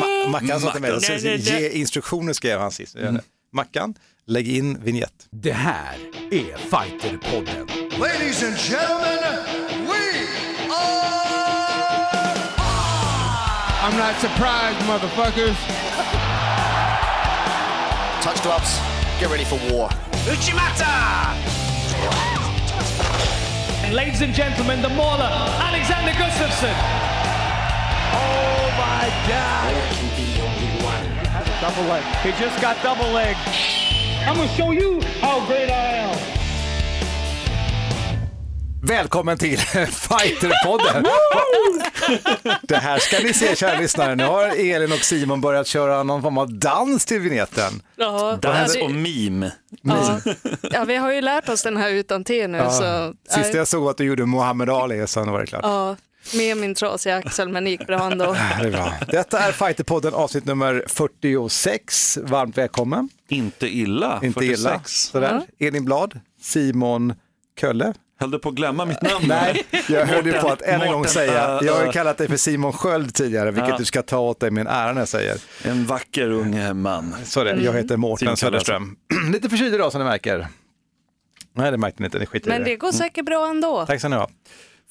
Ma- Mackan sa till mig, alltså, ge instruktioner skrev han sist. Mm. Mackan, lägg in vignett. Det här är Fighterpodden. Ladies and gentlemen, we are. I'm not surprised, motherfuckers. Touch gloves. Get ready for war. Uchimata! Ladies and gentlemen, the mauler, Alexander Gustafsson. Oh my God! Double leg. He just got double leg. I'm gonna show you how great I am. Välkommen till Fighterpodden! det här ska ni se kära lyssnare, nu har Elin och Simon börjat köra någon form av dans till vignetten. Ja, Dans och det- meme. ja. ja, vi har ju lärt oss den här utan till nu. Ja, Så, Sist jag såg att du gjorde Muhammad Ali, sen var det klart. ja, med min trasiga axel, men det gick bra ändå. Det är bra. Detta är Fighterpodden avsnitt nummer 46. Varmt välkommen. Inte illa. Inte 46. illa. Sådär. Elin Blad, Simon Kölle. Höll du på att glömma mitt namn? Nej, jag höll ju på att än en gång säga, jag har ju kallat dig för Simon Sköld tidigare, vilket Ja. du ska ta åt dig en ära när jag säger. En vacker ung man. Så det, jag heter Mårten Kölle Söderström. Lite förkyld idag som ni märker. Nej, det märkte ni inte, ni skiter Men det går säkert bra ändå. Tack ska ni ha.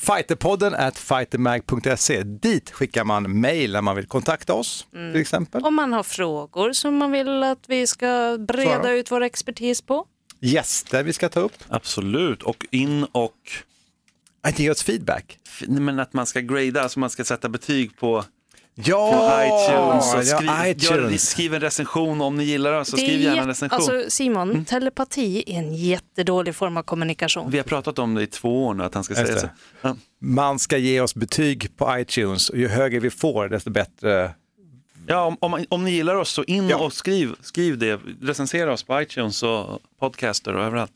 Fighterpodden at fightermag.se. Dit skickar man mejl när man vill kontakta oss Mm. till exempel. Om man har frågor som man vill att vi ska breda Svara. ut vår expertis på. Gäster vi ska ta upp. Absolut. Och in och... Att ge oss feedback. f- Men att man ska grada, alltså man ska sätta betyg på, Ja, på iTunes. Och ja, skriv, Gör, iTunes. skriv en recension om ni gillar oss. Så Det skriv gärna en recension. Alltså Simon, telepati är en jättedålig form av kommunikation. Vi har pratat om det i två år nu, att han ska Just säga det. så. Ja. Man ska ge oss betyg på iTunes och ju högre vi får desto bättre. Ja, om, om, om ni gillar oss så in Ja. och skriv, skriv det. Recensera oss på iTunes och podcaster och överallt.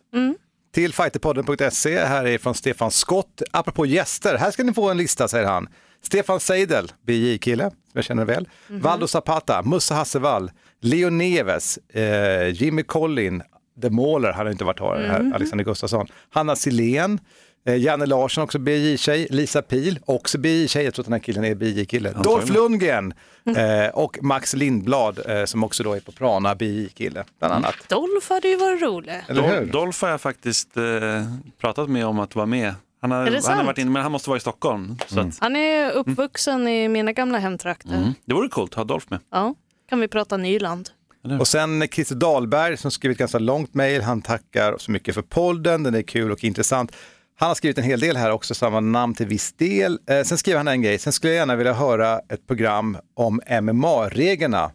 Till fighterpodden.se, här är från Stefan Skott. Apropå gäster, här ska ni få en lista säger han. Stefan Seidel, BJ-kille, som jag känner väl. Valdo Zapata, Musse Hassevall, Leo Neves, eh, Jimmy Collin, The Mauler hade inte varit här, här Alexander Gustafsson, Hanna Silén, eh, Janne Larsson, också BJ-tjej, Lisa Pil, också BJ-tjej, jag tror att den här killen är BJ-kille, Dolph Lundgren eh, och Max Lindblad eh, som också då är på Prana, BJ-kille, bland annat. Dolph hade ju varit rolig. Dolph har jag faktiskt eh, pratat med om att vara med. Han har, Är det han har sant? varit inne, men han måste vara i Stockholm. Så att, Han är uppvuxen i mina gamla hemtrakter. mm. Det vore coolt att ha Dolph med. Ja, kan vi prata Nyland. Och sen Christer Dahlberg som skrivit ganska långt mejl. Han tackar så mycket för podden, den är kul och intressant. Han har skrivit en hel del här också, samma namn till viss del. Eh, sen skriver han en grej, sen skulle jag gärna vilja höra ett program om MMA-reglerna.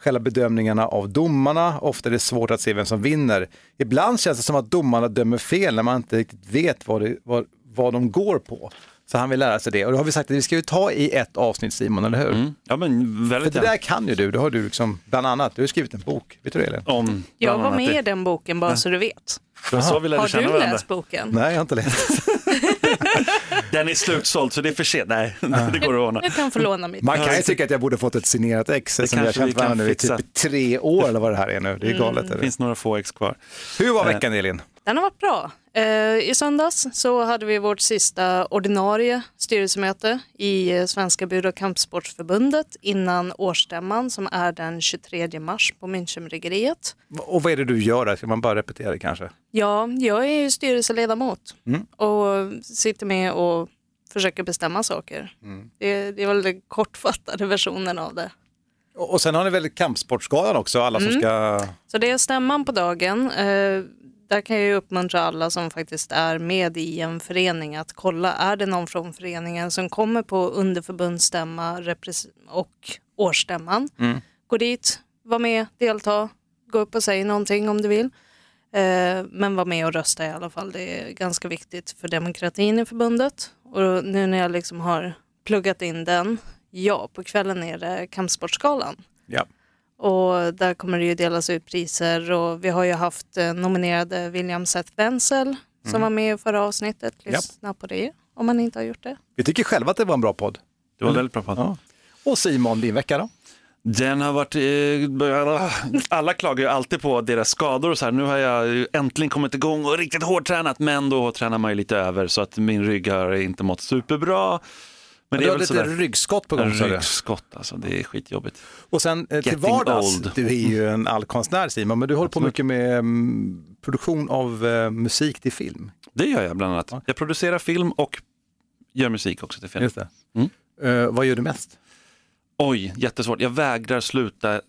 Själva bedömningarna av domarna, ofta är det svårt att se vem som vinner. Ibland känns det som att domarna dömer fel när man inte riktigt vet vad, det, vad, vad de går på. Så han vill lära sig det och då har vi sagt att vi ska ju ta i ett avsnitt Simon, eller hur? Mm. Ja, men För väldigt det där kan ju du, det har du liksom, bland annat, du har skrivit en bok, vet du det Elin? Om Jag var med i den boken bara så du vet. Så vi lärde Har känna du varandra. läst boken? Nej, jag har inte läst. Den är slutsåld så det är för sent. Nej, det går att ordna. Jag kan få låna mitt. Man kan ju tycka att jag borde fått ett signerat ex som vi har känt varandra nu i typ tre år eller vad det här är nu. Det är galet. är Det det? finns några få ex kvar. Hur var veckan Elin? Den har varit bra. Eh, I söndags så hade vi vårt sista ordinarie styrelsemöte i eh, Svenska Bud och kampsportsförbundet innan årsstämman som är den 23 mars på Münchenbryggeriet. Och vad är det du gör där? Ska man bara repetera det kanske? Ja, jag är ju styrelseledamot och sitter med och försöker bestämma saker. Det, det är väl den kortfattade versionen av det. Och sen har ni väl Kampsportsgalan också, alla som ska... Så det är stämman på dagen. Där kan jag uppmuntra alla som faktiskt är med i en förening att kolla, är det någon från föreningen som kommer på underförbundsstämma och årsstämman? Gå dit, var med, delta, gå upp och säg någonting om du vill. Eh, men var med och rösta i alla fall. Det är ganska viktigt för demokratin i förbundet. Och nu när jag liksom har pluggat in den, ja, på kvällen är det Kampsportsgalan. Ja. Och där kommer det ju delas ut priser och vi har ju haft eh, nominerade William Seth Wenzel som var med i förra avsnittet. Lyssna på det om man inte har gjort det. Vi tycker själva att det var en bra podd. Det var väldigt bra podd. Ja. Och Simon, din vecka då? Den har varit, eh, alla klagar ju alltid på deras skador och så här. Nu har jag ju äntligen kommit igång och riktigt hårdtränat, men då tränar man ju lite över så att min rygg har inte mått superbra. Men det du är har lite ryggskott på gång sa du. Ryggskott, alltså det är skitjobbigt. Och sen eh, till vardags, old. du är ju en allkonstnär Simon, men du håller på mycket med mm, produktion av eh, musik till film. Det gör jag bland annat. Jag producerar film och gör musik också till film. Just det. Mm. Eh, vad gör du mest? Oj, jättesvårt. Jag vägrar sluta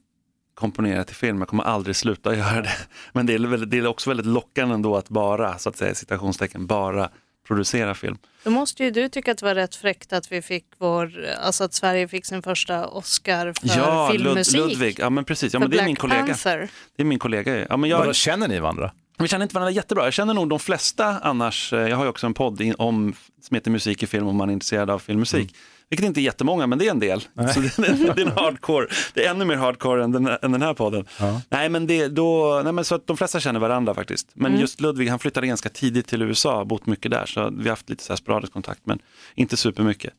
komponera till film. Jag kommer aldrig sluta göra det. Men det är, väldigt, det är också väldigt lockande ändå att bara, så att säga, citationstecken, bara producera film. Då måste ju du tycka att det var rätt fräckt att vi fick vår, alltså att Sverige fick sin första Oscar för ja, Lud- filmmusik. Ludvig. Ja, men precis. Ja, men det är min kollega. Panther. Det är min kollega. Ja, men Vadå, jag, känner ni varandra? vi känner inte varandra jättebra. Jag känner nog de flesta annars. eh, Jag har ju också en podd om, som heter Musik i film om man är intresserad av filmmusik. Vilket inte är jättemånga, men det är en del. Så det, är- det är en hardcore. Det är ännu mer hardcore än den, än den här podden. Nej, men det, då, nej, men så att de flesta känner varandra faktiskt. Men just Ludvig, han flyttade ganska tidigt till USA, bott mycket där. Så vi har haft lite så här sporadisk kontakt, men inte supermycket.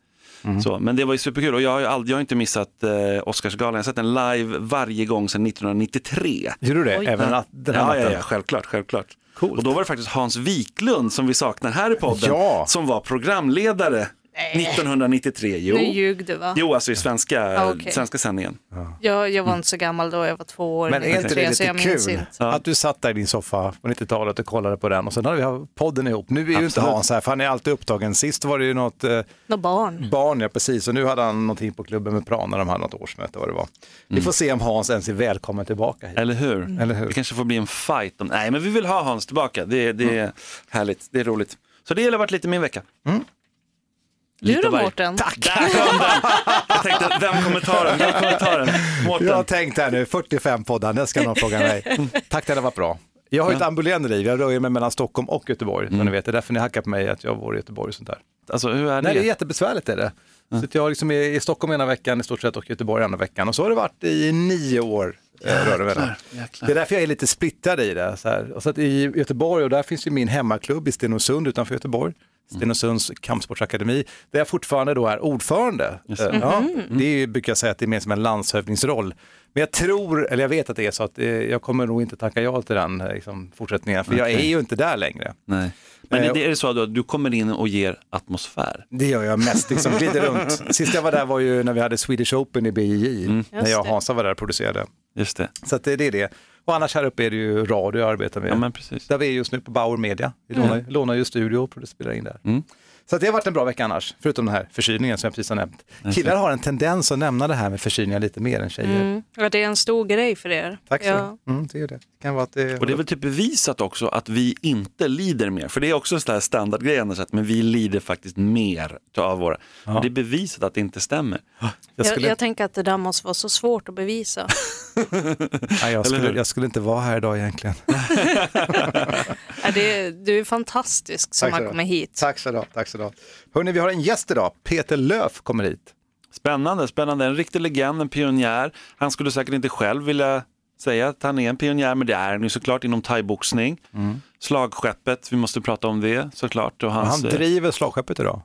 Så, men det var ju superkul och jag har, ju aldrig, jag har inte missat eh, Oscarsgalan. Jag har sett den live varje gång sedan 1993. Gjorde du det? Oj. Även att, den här Ja, natten? ja, ja, självklart, självklart. Coolt. Och då var det faktiskt Hans Wiklund som vi saknar här i podden, Ja. som var programledare 1993. Jo. Nu ljug du va? Jo, alltså i svenska, Ah, okej. svenska sändningen. Jag, jag var inte så gammal då, jag var två år. Men är inte det 93, så lite kul inte. att du satt där i din soffa på 90-talet och kollade på den och sen hade vi podden ihop. Nu är ju inte Absolut. Hans här för han är alltid upptagen. Sist var det ju något eh, Nå barn. barn, ja precis, och nu hade han någonting på klubben med Pran när de hade något årsmöte vad det var. Vi får se om Hans ens är välkommen tillbaka hit. Eller hur? Eller hur? Det kanske får bli en fight. Om... Nej, men vi vill ha Hans tillbaka. Det, det är härligt, det är roligt. Så det har varit lite min vecka. Du då Mårten? Där kom den! Jag tänkte, vem kommer ta den? Vem kommer ta den? Mårten. Jag har tänkt här nu, 45 poddar, det ska någon fråga mig. Tack, det varit bra. Jag har ju ett ambulerande liv, jag rör mig mellan Stockholm och Göteborg, som ni vet. Det är därför ni hackar på mig att jag bor i Göteborg och sånt där. Alltså, hur är det? Nej, det är jättebesvärligt är det. Så att jag liksom är i Stockholm ena veckan i stort sett och Göteborg andra veckan. Och så har det varit i nio år. eh, Rör det, mellan. jäklar. det är därför jag är lite splittrad i det. Så här. Och så att I Göteborg, och där finns ju min hemmaklubb i Stenungsund utanför Göteborg. Stenungsunds kampsportsakademi, där jag fortfarande då är ordförande. Eh, Ja, det är, ju- brukar jag säga att det är mer som en landshövdingsroll. Men jag tror, eller jag vet att det är så att eh, jag kommer nog inte tacka ja till den eh, liksom, fortsättningen, för jag är ju inte där längre. Nej. Men Eh, är det är det så att du kommer in och ger atmosfär? Det gör jag mest, liksom glider runt. Sist jag var där var ju när vi hade Swedish Open i BJJ, när Just jag och. Hansa var där och producerade. Just det. Så att det, det är det. Och annars här uppe är det ju radio jag arbetar med. Ja, men precis. Där vi är just nu på Bauer Media. Vi lånar, lånar ju studio och spelar in där. Mm. Så att det har varit en bra vecka annars, förutom den här förkylningen som jag precis har nämnt. Killar har en tendens att nämna det här med förkylningar lite mer än tjejer. Mm. Ja, det är en stor grej för er. Tack så ja. mm, det är det. Det. Kan vara att det... Och det är väl typ bevisat också att vi inte lider mer. För det är också en sån här standardgrej annars, att men vi lider faktiskt mer av våra. Och det är bevisat att det inte stämmer. jag, Jag, skulle, jag tänker att det där måste vara så svårt att bevisa. nej, jag, skulle, jag skulle inte vara här idag egentligen. Ja, det, du är fantastisk som har kommit hit. Tack så du Tack så du ha. Hörrni, vi har en gäst idag. Peter Löf kommer hit. Spännande, spännande. En riktig legend, en pionjär. Han skulle säkert inte själv vilja säga att han är en pionjär, men det är han ju såklart inom thaiboxning. Slagskeppet, vi måste prata om det såklart. Och hans, han eh, driver slagskeppet idag.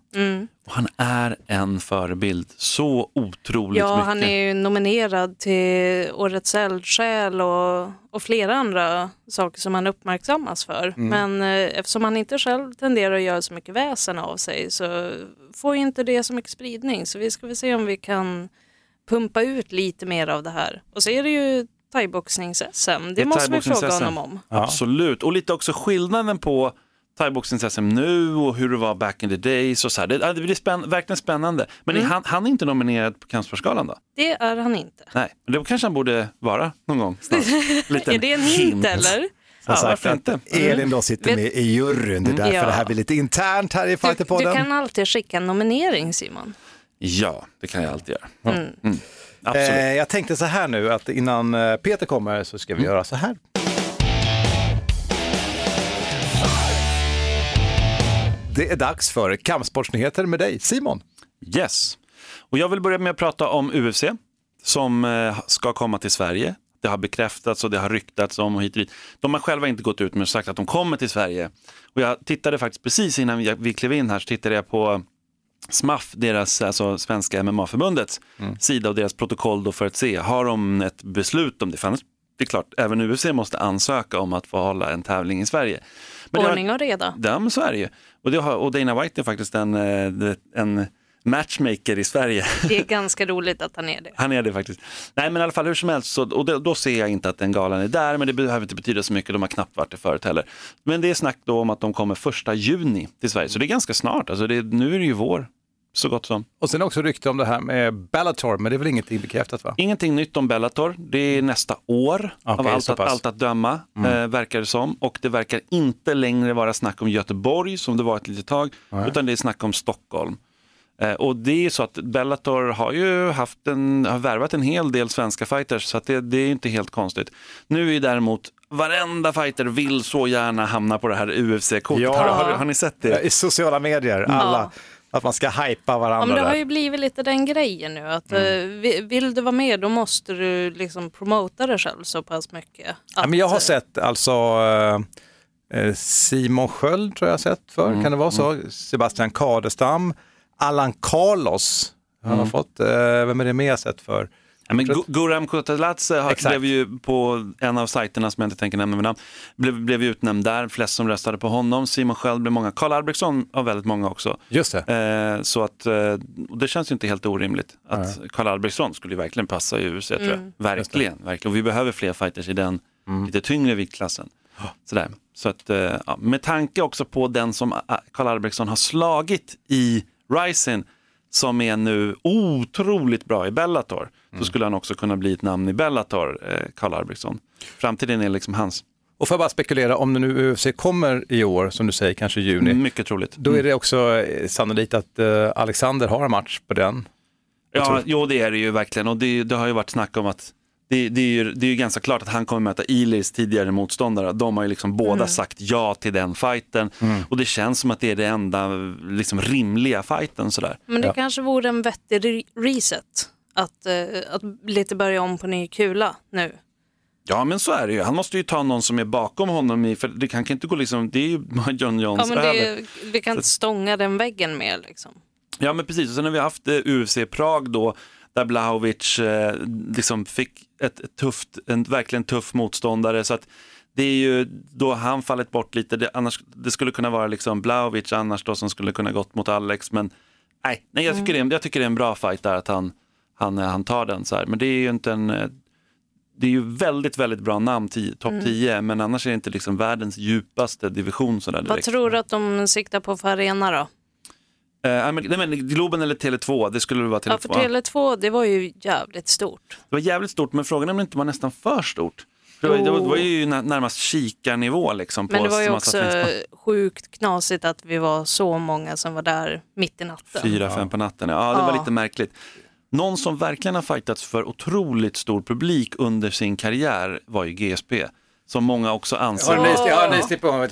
och han är en förebild. Så otroligt Ja, mycket. han är ju nominerad till Årets eldsjäl och, och flera andra saker som han uppmärksammas för. Men eh, eftersom han inte själv tenderar att göra så mycket väsen av sig så får ju inte det så mycket spridning. Så vi ska väl se om vi kan pumpa ut lite mer av det här. Och så är det ju thaiboxnings-SM, det, måste vi fråga honom om. Absolut, och lite också skillnaden på thaiboxnings-SM nu och hur det var back in the days och så här. Det, det blir spänn, verkligen spännande. Men Mm. är han, han är inte nominerad på Kampsportsgalan då? Det är han inte. Nej, men det kanske han borde vara någon gång snart. Liten är det en hint eller? Ja, varför inte? att Elin då sitter med i juryn. Det är därför Ja. det här blir lite internt här i Du, du Fighterpodden. kan alltid skicka en nominering Simon. Ja, det kan jag alltid göra. Mm. Absolut. Eh, jag tänkte så här nu att innan eh, Peter kommer så ska vi Mm. göra så här. Det är dags för kampsportsnyheter med dig, Simon. Yes. Och jag vill börja med att prata om UFC som eh, ska komma till Sverige. Det har bekräftats och det har ryktats om och hit och dit. De har själva inte gått ut med och sagt att de kommer till Sverige. Och jag tittade faktiskt precis innan vi- vi klev in här så tittade jag på SMAF, deras, alltså Svenska MMA-förbundets sida och deras protokoll då för att se, har de ett beslut om det? För annars, det är klart, även UFC måste ansöka om att få hålla en tävling i Sverige. Men det Ordning och reda. Ja, men så är det ju. Och, det har, och Dana White är faktiskt en, eh, det- en matchmaker i Sverige. Det är ganska roligt att han är det. Han är det faktiskt. Nej men i alla fall hur som helst, så, och då, då ser jag inte att den galan är där, men det behöver inte betyda så mycket, de har knappt varit det förut heller. Men det är snack då om att de kommer första juni till Sverige, så det är ganska snart, alltså det, nu är det ju vår, så gott som. Och sen också rykte om det här med Bellator, men det är väl ingenting bekräftat va? Ingenting nytt om Bellator, det är nästa år av Okej, allt att, allt att döma, eh, verkar det som. Och det verkar inte längre vara snack om Göteborg som det var ett litet tag, utan det är snack om Stockholm. Eh, och det är så att Bellator har ju haft en, har värvat en hel del svenska fighters, så att det, det är inte helt konstigt. Nu är däremot varenda fighter vill så gärna hamna på det här UFC-kortet. Ja. Har, har, har ni sett det? I sociala medier, alla. Att man ska hypa Ja, varandra men det har ju blivit lite den grejen nu att Mm. eh, vi- vill du vara med då måste du liksom promota dig själv så pass mycket. Ja, att, men jag har eh, sett alltså eh, eh, Simon Sköld tror jag sett för, Mm, kan det vara så? Sebastian Kadestam, Allan Carlos han Mm. har fått, eh, vem är det mer jag sett för? Ja, men Gu- Guram Kutaladze blev ju på en av sajterna som jag inte tänker nämna med namn, blev, blev utnämnd där, flest som röstade på honom, Simon själv blev många, Karl Albrektsson har väldigt många också. Just det. Eh, så att, eh, det känns ju inte helt orimligt att Karl Albrektsson skulle ju verkligen passa i UFC tror jag. Verkligen, verkligen. Och vi behöver fler fighters i den lite tyngre viktklassen. Sådär. Så att, eh, ja, med tanke också på den som ah, Karl Albrektsson har slagit i Rising som är nu otroligt bra i Bellator, så skulle han också kunna bli ett namn i Bellator, eh, Karl Albrektsson. Framtiden är liksom hans. Och får jag bara spekulera, om det nu UFC kommer i år, som du säger, kanske juni, Mycket troligt. då är det också eh, sannolikt att eh, Alexander har en match på den. Ja, jo det är det ju verkligen och det, det har ju varit snack om att det, det, är ju, det är ju ganska klart att han kommer möta Ilis tidigare motståndare. De har ju liksom båda sagt ja till den fighten och det känns som att det är det enda liksom, rimliga fighten sådär. Men det kanske vore en vettig re- reset. Att, eh, att lite börja om på ny kula nu. Ja men så är det ju, han måste ju ta någon som är bakom honom i, för det kan kan inte gå liksom, det är ju John Ja, Jones men över. det, vi kan inte stånga den väggen mer liksom. Ja men precis, och sen har vi haft eh, UFC Prag då, där Blahovic eh, liksom fick ett, ett tufft, en verkligen tuff motståndare. Så att det är ju då han fallit bort lite, det, annars, det skulle kunna vara liksom Blahovic annars då som skulle kunna gått mot Alex. Men nej, nej jag, tycker det är, en- jag tycker det är en bra fight där att han, han, han tar den så här. Men det är ju inte en, det är ju väldigt, väldigt bra namn, topp 10, men annars är det inte liksom världens djupaste division sådär Vad direkt. tror du att de siktar på för arena då? Eh, nej, men, Globen eller Tele2, det skulle väl vara Tele2. Ja, för Tele2 det var ju jävligt stort. Det var jävligt stort, men frågan är om det inte var nästan för stort. Det var, det var, var ju nä- närmast kikarnivå liksom. På Men det var ju också sjukt knasigt att vi var så många som var där mitt i natten. Fyra, fem på natten. Ja, det var Ja. lite märkligt. Någon som verkligen har fightats för otroligt stor publik under sin karriär var ju GSP. Som många också anser. Jag har nyss på mig.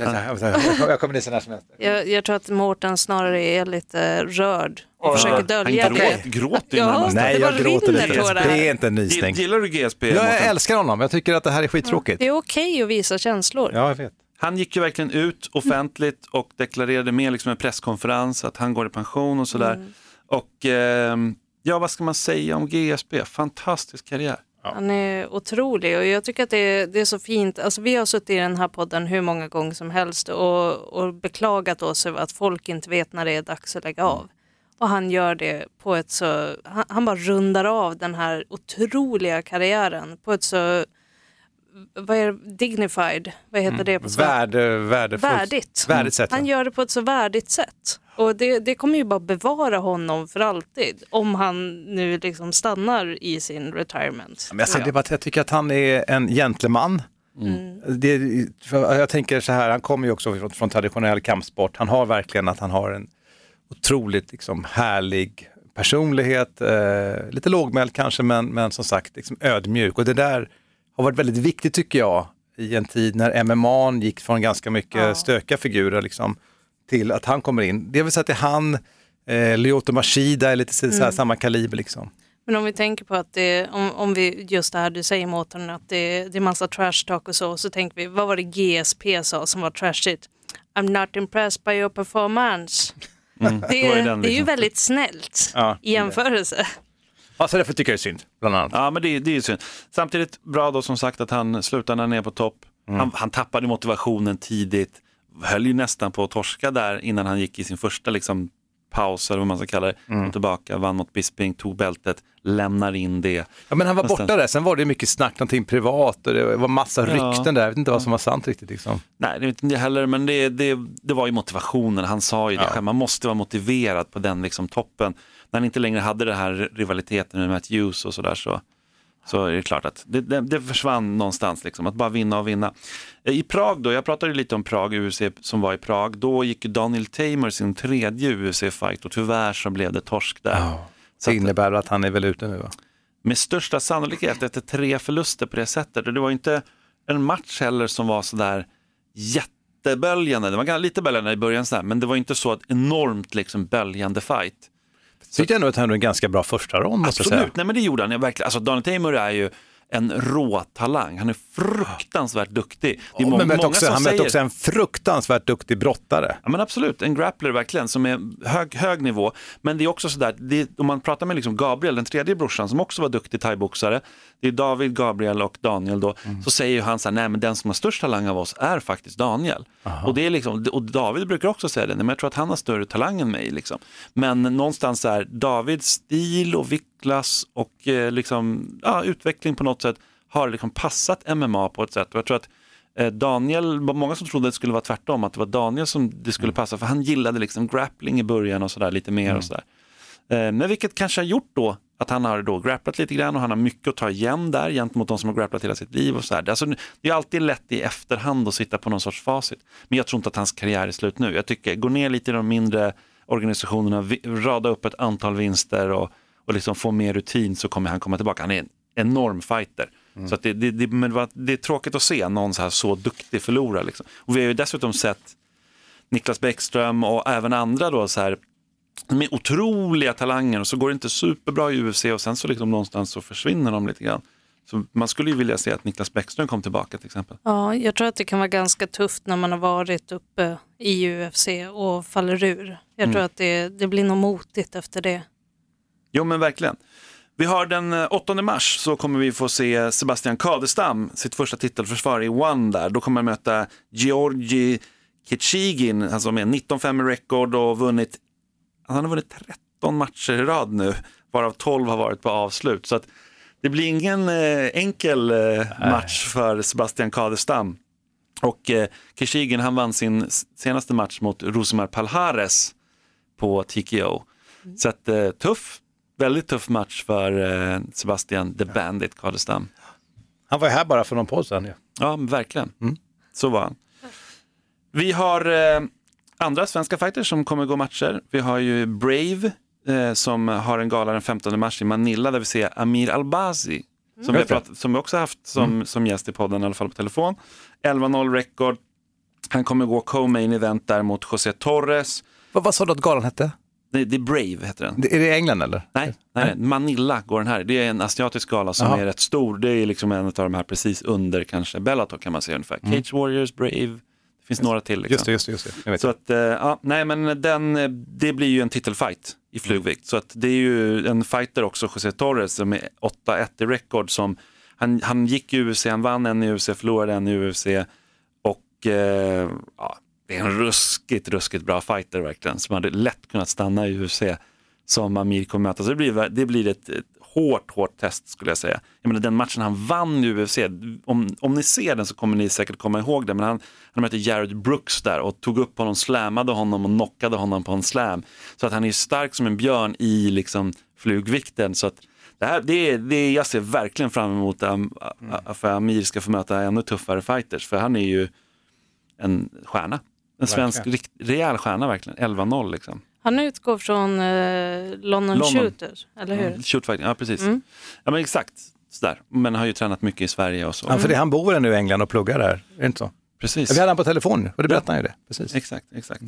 Jag kommer nyss när som helst. Jag, jag tror att Mårten snarare är lite rörd och försöker dölja Han gråt, det. gråter Ja. Nej, det jag gråter lite. Det är inte en nysning. Gill- Gillar du GSP? Jag Mårten? älskar honom, jag tycker att det här är skittråkigt. Det är okej att visa känslor. Ja, jag vet. Han gick ju verkligen ut offentligt och deklarerade med liksom en presskonferens att han går i pension och sådär. Mm. Och ehm, ja, vad ska man säga om GSP? Fantastisk karriär. Han är otrolig och jag tycker att det är, det är så fint. Alltså, vi har suttit i den här podden hur många gånger som helst och, och beklagat oss över att folk inte vet när det är dags att lägga av. Och han gör det på ett så, han, han bara rundar av den här otroliga karriären på ett så, vad är det, dignified, vad heter det på svenska? Värde, värdefullt. Värdigt. Värdigt sätt. ja. Han gör det på ett så värdigt sätt. Och det, det kommer ju bara bevara honom för alltid. Om han nu liksom stannar i sin retirement. Men jag, säger det bara att jag tycker att han är en gentleman. Det, för jag tänker så här, han kommer ju också från, från traditionell kampsport. Han har verkligen att han har en otroligt liksom, härlig personlighet, eh, lite lågmäld kanske, men, men som sagt liksom ödmjuk. Och det där har varit väldigt viktigt tycker jag i en tid när MMA gick från ganska mycket Ja. stökiga figurer liksom, till att han kommer in. Det vill säga att det är han, eh, Lyoto Mashida är lite så, så här, samma kaliber liksom. Men om vi tänker på att det, om, om vi, just det här du säger Mårten, att det, det är massa trash talk och så, så tänker vi, vad var det GSP sa som var trashigt? I'm not impressed by your performance. Det, Mm. det var ju den, det är ju liksom. väldigt snällt Ja, i jämförelse. Ja, så därför tycker jag det är synd, bland annat. Ja, men det, det är ju synd. Samtidigt bra då som sagt att han slutade när han är på topp. Han, han tappade motivationen tidigt, höll ju nästan på att torska där innan han gick i sin första liksom, paus eller vad man ska kalla det. Kom tillbaka, vann mot Bisping, tog bältet, lämnar in det. Ja, men han var Någonstans. borta där, sen var det mycket snack, någonting privat och det var massa Ja. rykten där. Jag vet inte vad som var sant riktigt. Liksom. Nej, det vet inte jag heller, men det, det, det var ju motivationen. Han sa ju det Ja. själv, man måste vara motiverad på den liksom, toppen. När han inte längre hade den här rivaliteten med Matt Hughes och sådär så, så är det klart att det, det, det försvann någonstans, liksom, att bara vinna och vinna. I Prag då, jag pratade lite om Prag, UFC som var i Prag, då gick Daniel Tamer sin tredje UFC-fight och tyvärr så blev det torsk där. Så Det att- innebär att han är väl ute nu va? med största sannolikhet efter tre förluster på det sättet. Och det var inte en match heller som var sådär jätteböljande. Det var lite böljande i början, sådär, men det var inte så ett enormt liksom, böljande fight. Tyckte jag ändå att han hade en ganska bra första rond måste jag säga. Absolut, nej men det gjorde han. Jag verkligen. Alltså, Daniel Tamer är ju en rå talang. Han är fruktansvärt duktig. Det är må- men många också, som han mötte säger- också en fruktansvärt duktig brottare. Ja men absolut, en grappler verkligen som är hög, hög nivå. Men det är också sådär, det, om man pratar med liksom Gabriel, den tredje brorsan som också var duktig thaiboxare, det är David, Gabriel och Daniel då, så säger ju han så här, nej men den som har störst talang av oss är faktiskt Daniel. Och, det är liksom, och David brukar också säga det, nej, men jag tror att han har större talang än mig. Liksom. Men någonstans så här, Davids stil och viktklass och eh, liksom, ja, utveckling på något sätt har liksom passat MMA på ett sätt. Och jag tror att Eh, Daniel, många som trodde att det skulle vara tvärtom, att det var Daniel som det skulle passa, för han gillade liksom grappling i början och sådär lite mer och sådär. Eh, Men vilket kanske har gjort då att han har då grapplat lite grann och han har mycket att ta igen där gentemot de som har grapplat hela sitt liv och sådär. Alltså, det är alltid lätt i efterhand att sitta på någon sorts facit. Men jag tror inte att hans karriär är slut nu. Jag tycker, gå ner lite i de mindre organisationerna, rada upp ett antal vinster och, och liksom få mer rutin så kommer han komma tillbaka. Han är en enorm fighter. Så att det, det, det, men det var- det är tråkigt att se någon så här så duktig förlora. Liksom. Och vi har ju dessutom sett Niklas Bäckström och även andra då så här med otroliga talanger och så går det inte superbra i UFC och sen så liksom någonstans så försvinner de lite grann. Så man skulle ju vilja se att Niklas Bäckström kom tillbaka till exempel. Ja, jag tror att det kan vara ganska tufft när man har varit uppe i UFC och faller ur. Jag tror att det, det blir nog motigt efter det. Jo men verkligen. Vi har den eh, 8 mars så kommer vi få se Sebastian Kadestam, sitt första titelförsvar i One där. Då kommer han möta Georgi Kitchigin, han som är 19-5 i record och vunnit, han har vunnit 13 matcher i rad nu, varav 12 har varit på avslut. Så att det blir ingen eh, enkel eh, match för Sebastian Kadestam. Och eh, Kishigin han vann sin senaste match mot Rosemar Palhares på TKO. Så att, eh, tuff, väldigt tuff match för eh, Sebastian The Bandit Kadestam. Han var ju här bara för någon podd sedan. Ja. Ja, verkligen. Så var han. Vi har eh, andra svenska fighters som kommer gå matcher. Vi har ju Brave eh, som har en gala den 15 mars i Manila där vi ser Amir Albazi. Som, vi, pratat, som vi också haft som, som gäst i podden, i alla fall på telefon. 11-0 record. Han kommer gå co-main event där mot José Torres. Vad, vad sa du att galan hette? Det, det är Brave heter den. Det, är det England eller? Nej, nej, nej, Manila går den här. Det är en asiatisk gala som Jaha. är rätt stor. Det är liksom en av de här precis under kanske Bellator kan man säga ungefär. Cage Warriors, Brave, det finns några till. Liksom. Just det, just det. Just det. Jag vet. Så att, eh, ja, nej men den, eh, det blir ju en titelfight i flugvikt. Så att det är ju en fighter också, José Torres, som är 8-1 i record. Som, han, han gick i UFC, han vann en i UFC, förlorade en i UFC. Och eh, ja, det är en ruskigt, ruskigt bra fighter verkligen. Som hade lätt kunnat stanna i UFC som Amir kommer möta. Så det blir, det blir ett, ett hårt, hårt test skulle jag säga. Jag menar den matchen han vann i UFC, om, om ni ser den så kommer ni säkert komma ihåg det, men han, han mötte Jared Brooks där och tog upp honom, slammade honom och knockade honom på en slam. Så att han är stark som en björn i liksom flugvikten. Så att det här, det är, det är, jag ser verkligen fram emot att för Amir ska få möta ännu tuffare fighters, för han är ju en stjärna. En svensk rikt, rejäl stjärna verkligen, 11-0 liksom. Han utgår från eh, London, London. Shooter, eller hur? Mm, Shootfighting, ja precis. Ja men exakt, sådär. Men har ju tränat mycket i Sverige och så. Ja, för det, han bor nu i England och pluggar där. Är det inte så? Precis. Ja, vi hade han på telefon och det berättade han ju det. Precis. Exakt, exakt.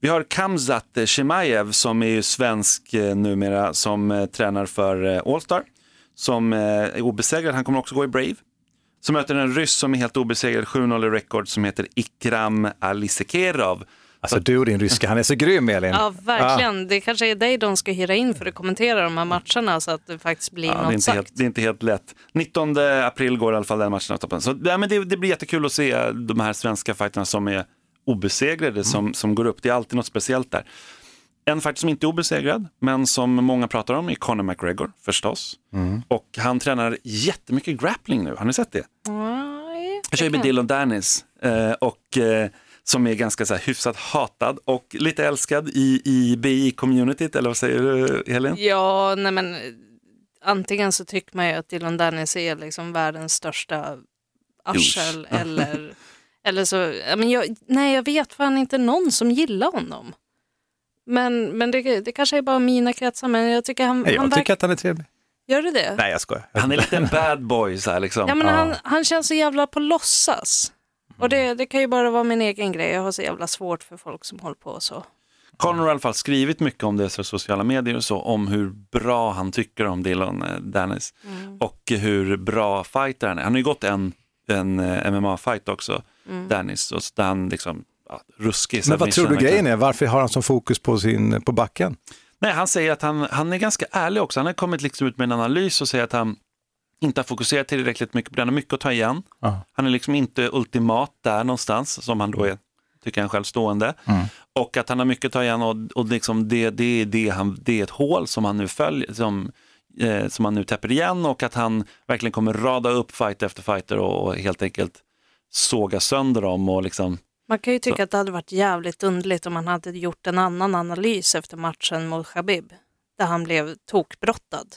Vi har Kamzat Chimaev som är ju svensk eh, numera som eh, tränar för eh, Allstar. Som eh, är obesegrad, han kommer också gå i Brave. Så möter en ryss som är helt obesegrad, 7-0 i rekord, som heter Ikram Alisekerov. Alltså du och din ryska, han är så grym Elin. Ja, verkligen. Det kanske är dig de ska hyra in för att kommentera de här matcherna så att det faktiskt blir Ja, det, är något inte sagt. helt, det är inte helt lätt. 19 april går i alla fall den matchen av toppen. Så ja, men det, det blir jättekul att se de här svenska fighterna som är obesegrade som, som går upp. Det är alltid något speciellt där. En fighter som inte är obesegrad, men som många pratar om är Conor McGregor förstås. Och han tränar jättemycket grappling nu, har ni sett det? Nej, Han kör ju med Dylan Dennis eh, och eh, som är ganska så här, hyfsat hatad och lite älskad i, i BI-communityt, eller vad säger du Helene? Ja, nej men antingen så tycker man ju att Dylan Dennis är liksom världens största arsel eller, eller så, ja, men jag, nej jag vet fan inte någon som gillar honom. Men, men det, det kanske är bara mina kretsar, men jag tycker han, Nej, han jag tycker att han är trevlig. Gör du det? Nej, jag skojar. Han är lite en bad boy så här liksom. Ja, men han, han känns så jävla på låtsas. Och det, det kan ju bara vara min egen grej. Jag har så jävla svårt för folk som håller på så. Conor har i alla fall skrivit mycket om det i sociala medier och så, om hur bra han tycker om Dylan eh, Dennis. Och hur bra fighter han är. Han har ju gått en, en eh, MMA-fight också, Dennis, och där han liksom, ja, ruskig. Men vad tror du grejen är? Varför har han som fokus på, sin, på backen? Nej, han säger att han, han är ganska ärlig också. Han har kommit liksom ut med en analys och säger att han inte har fokuserat tillräckligt mycket på det. Han har mycket att ta igen. Ja. Han är liksom inte ultimat där någonstans, som han då är, tycker han själv, stående. Och att han har mycket att ta igen och, och liksom det, det, är det, han, det är ett hål som han nu följer, som, eh, som han nu täpper igen och att han verkligen kommer rada upp fighter efter fighter och, och helt enkelt såga sönder dem och liksom Man kan ju tycka att det hade varit jävligt underligt om man hade gjort en annan analys efter matchen mot Khabib. Där han blev tokbrottad.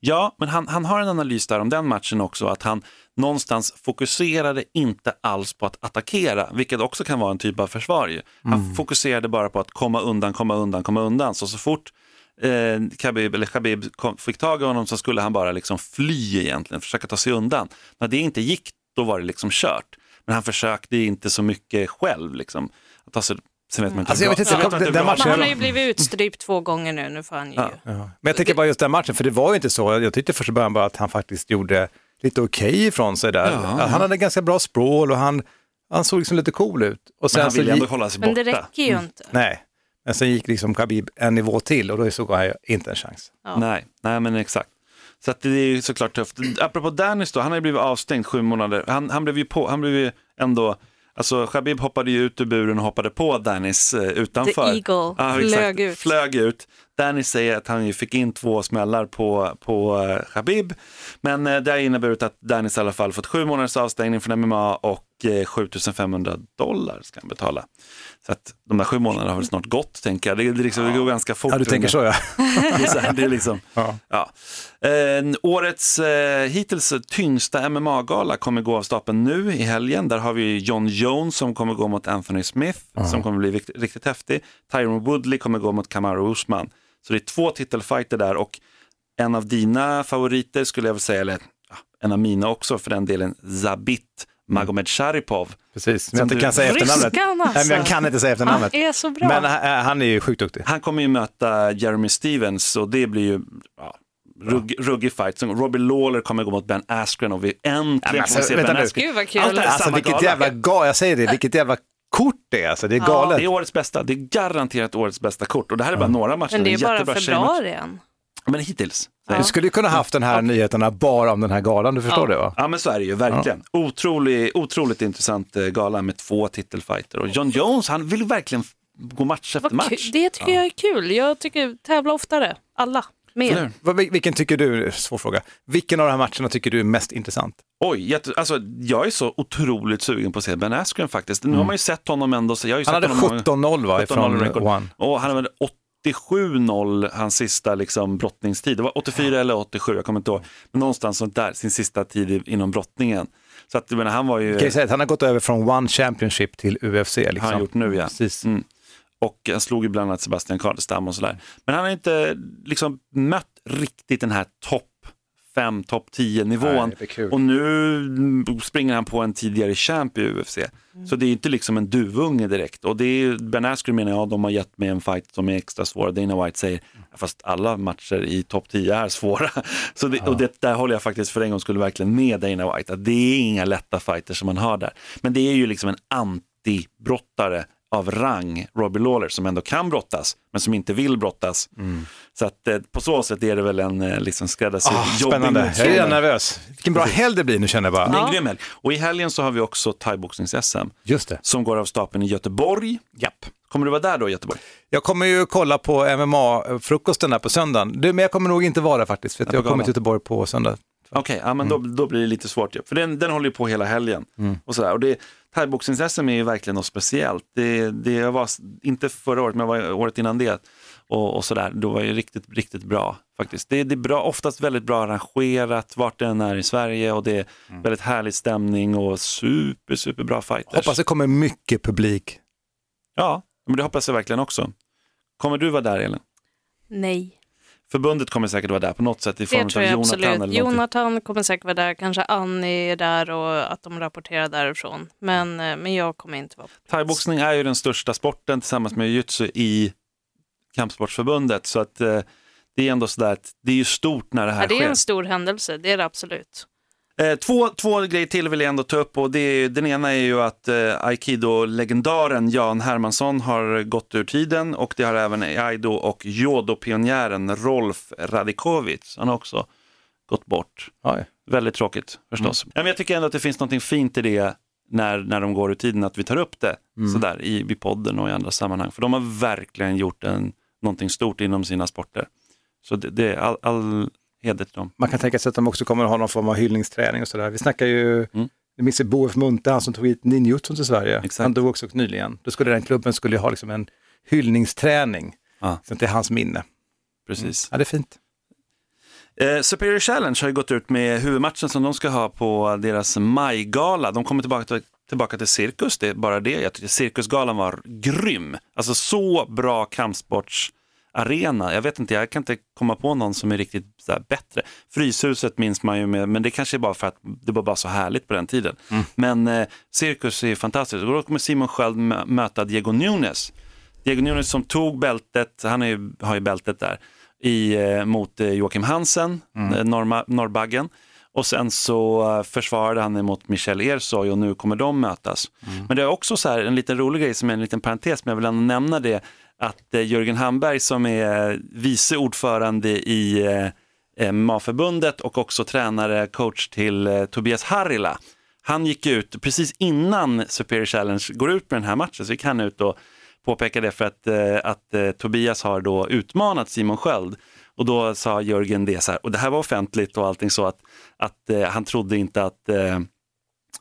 Ja, men han, han har en analys där om den matchen också, att han någonstans fokuserade inte alls på att attackera, vilket också kan vara en typ av försvar. Han fokuserade bara på att komma undan, komma undan, komma undan. Så så fort eh, Khabib, eller Khabib kom, fick tag i honom så skulle han bara liksom fly egentligen, försöka ta sig undan. När det inte gick, då var det liksom kört. Men han försökte inte så mycket själv. Liksom, att ta sig, sen vet man inte Alltså, jag vet inte, man den- den matchen- Men han har ju blivit utstrypt två gånger nu. Nu får han ju... Ja. Men jag tänker bara just den matchen, för det var ju inte så. Jag tyckte först i början bara att han faktiskt gjorde lite okej ifrån sig där. Ja. Han hade ganska bra språl och han, han såg liksom lite cool ut. Och Men sen han så ville ändå hålla sig Men borta. det räcker ju inte. nej, men sen gick liksom Khabib en nivå till och då såg han ju inte en chans. Ja. Nej, nej men exakt. Så att det är ju såklart tufft. Apropå Dennis då, han har ju blivit avstängd sju månader. Han, han blev ju på, han blev ju ändå, alltså Khabib hoppade ju ut ur buren och hoppade på Dennis eh, utanför. The Eagle flög ut. Flög ut. Dennis säger att han ju fick in två smällar på, på eh, Khabib. Men eh, det har inneburit att Dennis i alla fall fått sju månaders avstängning från MMA och eh, 7500 dollar ska han betala. Så att de där sju månaderna har väl snart gått, tänker jag. Det, det, liksom, det går ganska fort. Ja, du tänker så ja. Det är, så här, det är liksom, Ja. ja. Eh, årets eh, hittills tyngsta MMA-gala kommer gå av stapeln nu i helgen. Där har vi John Jones som kommer gå mot Anthony Smith som kommer bli vikt- riktigt häftig. Tyron Woodley kommer gå mot Kamaru Usman. Så det är två titelfighter där och en av dina favoriter skulle jag väl säga, eller en av mina också för den delen, Zabit Magomed Sharipov. Precis, men jag inte du- kan säga efternamnet. Ryskan alltså. Nej, men jag kan inte säga Han efternamnet. är så bra. Men han, han är ju sjukt duktig. Han kommer ju möta Jeremy Stevens och det blir ju ja, rugg, ruggig fight. Så Robbie Lawler kommer gå mot Ben Askren och vi äntligen Ja, alltså, får se vänta Ben. Askren. Gud vad Allt kul. det här- Alltså samma vilket gala. jävla, ga, jag säger det, vilket jävla kort det är. Alltså, det är galet. Det är årets bästa, det är garanterat årets bästa kort och det här är bara några matcher. Men det är bara jättebra tjejmatch. februari än. Men hittills. Du skulle ju kunna haft den här nyheterna bara om den här galan, du förstår Ja. det va? Ja men så är det ju, verkligen. Otrolig, otroligt intressant eh, gala med två titelfighter och John Jones han vill verkligen gå match efter match. Det tycker jag är kul. Jag tycker tävla oftare. Alla. Mer. Vilken tycker du, svår fråga, vilken av de här matcherna tycker du är mest intressant? Oj, jätte, alltså, jag är så otroligt sugen på att se Ben Askren faktiskt. Nu har man ju sett honom ändå. Så jag har ju Han sett hade honom 17-0 va, 17-0 ifrån. One. Och han hade 87-0 hans sista liksom, brottningstid. Det var 84 eller 87, jag kommer inte ihåg. Men någonstans sånt där, sin sista tid inom brottningen. Så att, menar, han var ju... Kan jag säga att han har gått över från One Championship till UFC. Liksom. Har han gjort nu ja. Precis. Mm. Och han slog ju bland annat Sebastian Kardestam och sådär. Men han har inte liksom mött riktigt den här topp 5, topp 10 Nej, nivån. det är kul. och nu springer han på en tidigare champ i UFC. Så det är inte liksom en duvunge direkt. Och det är, Ben Askren menar jag, de har gett mig en fight som är extra svår. Dana White säger, fast alla matcher i topp 10 är svåra. Så det, Och det, där håller jag faktiskt för en gång skulle verkligen med Dana White, att det är inga lätta fighters som man har där. Men det är ju liksom en antibrottare av rang, Robbie Lawler, som ändå kan brottas, men som inte vill brottas. Så att eh, på så sätt är det väl en eh, liksom skräddarsydd Ah, jobbig spännande, jag är redan nervös. Vilken bra helg det blir nu känner jag bara. Det är en grym helg. Och i helgen så har vi också thaiboxnings-SM Just det. som går av stapeln i Göteborg. Japp. Kommer du vara där då i Göteborg? Jag kommer ju kolla på MMA-frukosten där på söndagen. Du, men jag kommer nog inte vara där faktiskt, för att jag kommer till Göteborg på söndag. Okej, ja, men då, då blir det lite svårt. För den, den håller ju på hela helgen. Och sådär. Och det, thaiboxnings-SM är ju verkligen något speciellt. Det, det jag var, inte förra året, men jag var året innan det. Och, och sådär. Då var det riktigt, riktigt bra faktiskt. Det, det är bra, oftast väldigt bra arrangerat vart det än är i Sverige och det är väldigt härlig stämning och super, super bra fighters. Hoppas det kommer mycket publik. Ja, men det hoppas jag verkligen också. Kommer du vara där Elin? Nej, Förbundet kommer säkert vara där på något sätt i form det av tror jag Jonathan absolut. eller någonting. Jonathan kommer säkert vara där, kanske Annie är där och att de rapporterar därifrån. Men, eh, men jag kommer inte vara på plats. Thaiboxning är ju den största sporten tillsammans med jujutsu i kampsportsförbundet så att eh, det är ändå sådär att det är ju stort när det här Ja, det är sker. en stor händelse, det är det absolut. Eh, två, två grejer till vill jag ändå ta upp och det är, den ena är ju att eh, aikido-legendaren Jan Hermansson har gått ur tiden och det har även aido och judo-pionjären Rolf Radikovic. Han har också gått bort. Oj. Väldigt tråkigt förstås. Mm. Ja, men jag tycker ändå att det finns något fint i det när, när de går ur tiden, att vi tar upp det Mm. sådär i, i podden och i andra sammanhang. För de har verkligen gjort en, någonting stort inom sina sporter. Så det, det är all, all heder till dem. Man kan tänka sig att de också kommer att ha någon form av hyllningsträning och sådär. Vi snackar ju, Mm. jag minns ju Bo F. Munthe, han som tog hit ninjutsun till Sverige. Exakt. Han dog också nyligen. Då skulle den klubben skulle ha liksom en hyllningsträning. Så till hans minne. Precis. Ja, det är fint. Eh, Superior Challenge har ju gått ut med huvudmatchen som de ska ha på deras majgala. De kommer tillbaka till, tillbaka till cirkus, det är bara det. Jag tycker cirkusgalan var grym. Alltså så bra kampsportsarena. Jag vet inte, jag kan inte komma på någon som är riktigt bättre. Fryshuset minns man ju med, men det kanske är bara för att det var bara så härligt på den tiden. Men eh, cirkus är fantastiskt. Och då kommer Simon mö- möta Diego Nunes. Diego Nunes som tog bältet, han är ju, har ju bältet där, i, eh, mot eh, Joakim Hansen, eh, Norma, Norrbaggen. Och sen så försvarade han emot Michel Ersoy och nu kommer de mötas. Men det är också så här, en liten rolig grej som är en liten parentes, men jag vill ändå nämna det, att Jörgen Hamberg som är vice ordförande i MMA-förbundet och också tränare, coach till Tobias Harila. Han gick ut precis innan Superior Challenge går ut med den här matchen, så gick han ut och påpeka det för att, eh, att eh, Tobias har då utmanat Simon Sköld. Och då sa Jörgen det så här, och det här var offentligt och allting så att, att eh, han trodde inte att eh,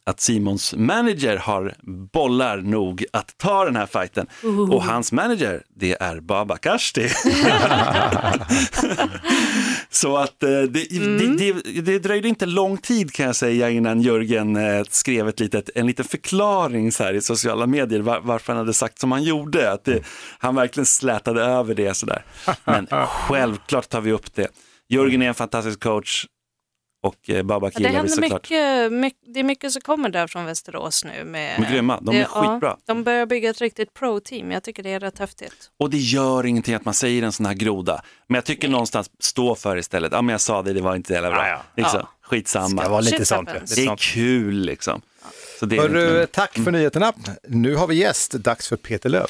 att Simons manager har bollar nog att ta den här fighten. Och hans manager, det är Baba Kashti. Så att eh, det, det, det, det dröjde inte lång tid kan jag säga innan Jörgen eh, skrev ett litet, en liten förklaring så här i sociala medier var, varför han hade sagt som han gjorde. Att han verkligen slätade över det sådär. Men självklart tar vi upp det. Jörgen är en fantastisk coach och eh, Babak Det gillar vi händer såklart. mycket, mycket, det är mycket som kommer där från Västerås nu. Med, De är grymma, de är det- skitbra. Ja, de börjar bygga ett riktigt pro-team, jag tycker det är rätt häftigt. Och det gör ingenting att man säger en sån här groda. Men jag tycker någonstans stå för istället. Ja men jag sa det, det var inte jävla bra. Ja, ja. Liksom. Ja. Skitsamma. Det var lite Shit sånt. Det är kul liksom. Så det är Hörru, inte- tack för nyheterna. Nu har vi gäst, dags för Peter Löf.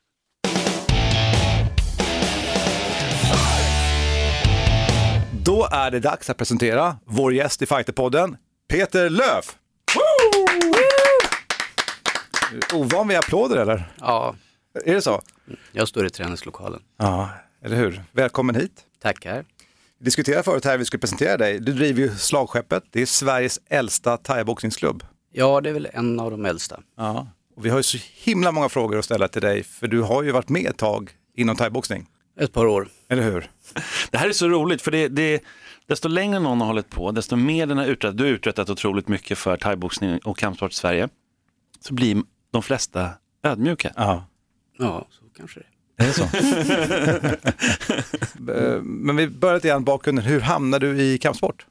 Då är det dags att presentera vår gäst i Fighterpodden, Peter Löf. Ovan vid applåder eller? Ja, Är det så? jag står i träningslokalen. Ja, eller hur? Välkommen hit. Tackar. Vi diskuterade förut här, vi skulle presentera dig. Du driver ju Slagskeppet, det är Sveriges äldsta thaiboxningsklubb. Ja, det är väl en av de äldsta. Ja. Och vi har ju så himla många frågor att ställa till dig, för du har ju varit med ett tag inom thaiboxning. Ett par år. Eller hur? Det här är så roligt för det, det, desto längre någon har hållit på, desto mer den har uträttat, du har uträttat otroligt mycket för thaiboxning och kampsport i Sverige, så blir de flesta ödmjuka. Ja. Ja, så kanske det Är det så? Men vi börjar lite grann bakgrunden. Hur hamnade du i kampsport?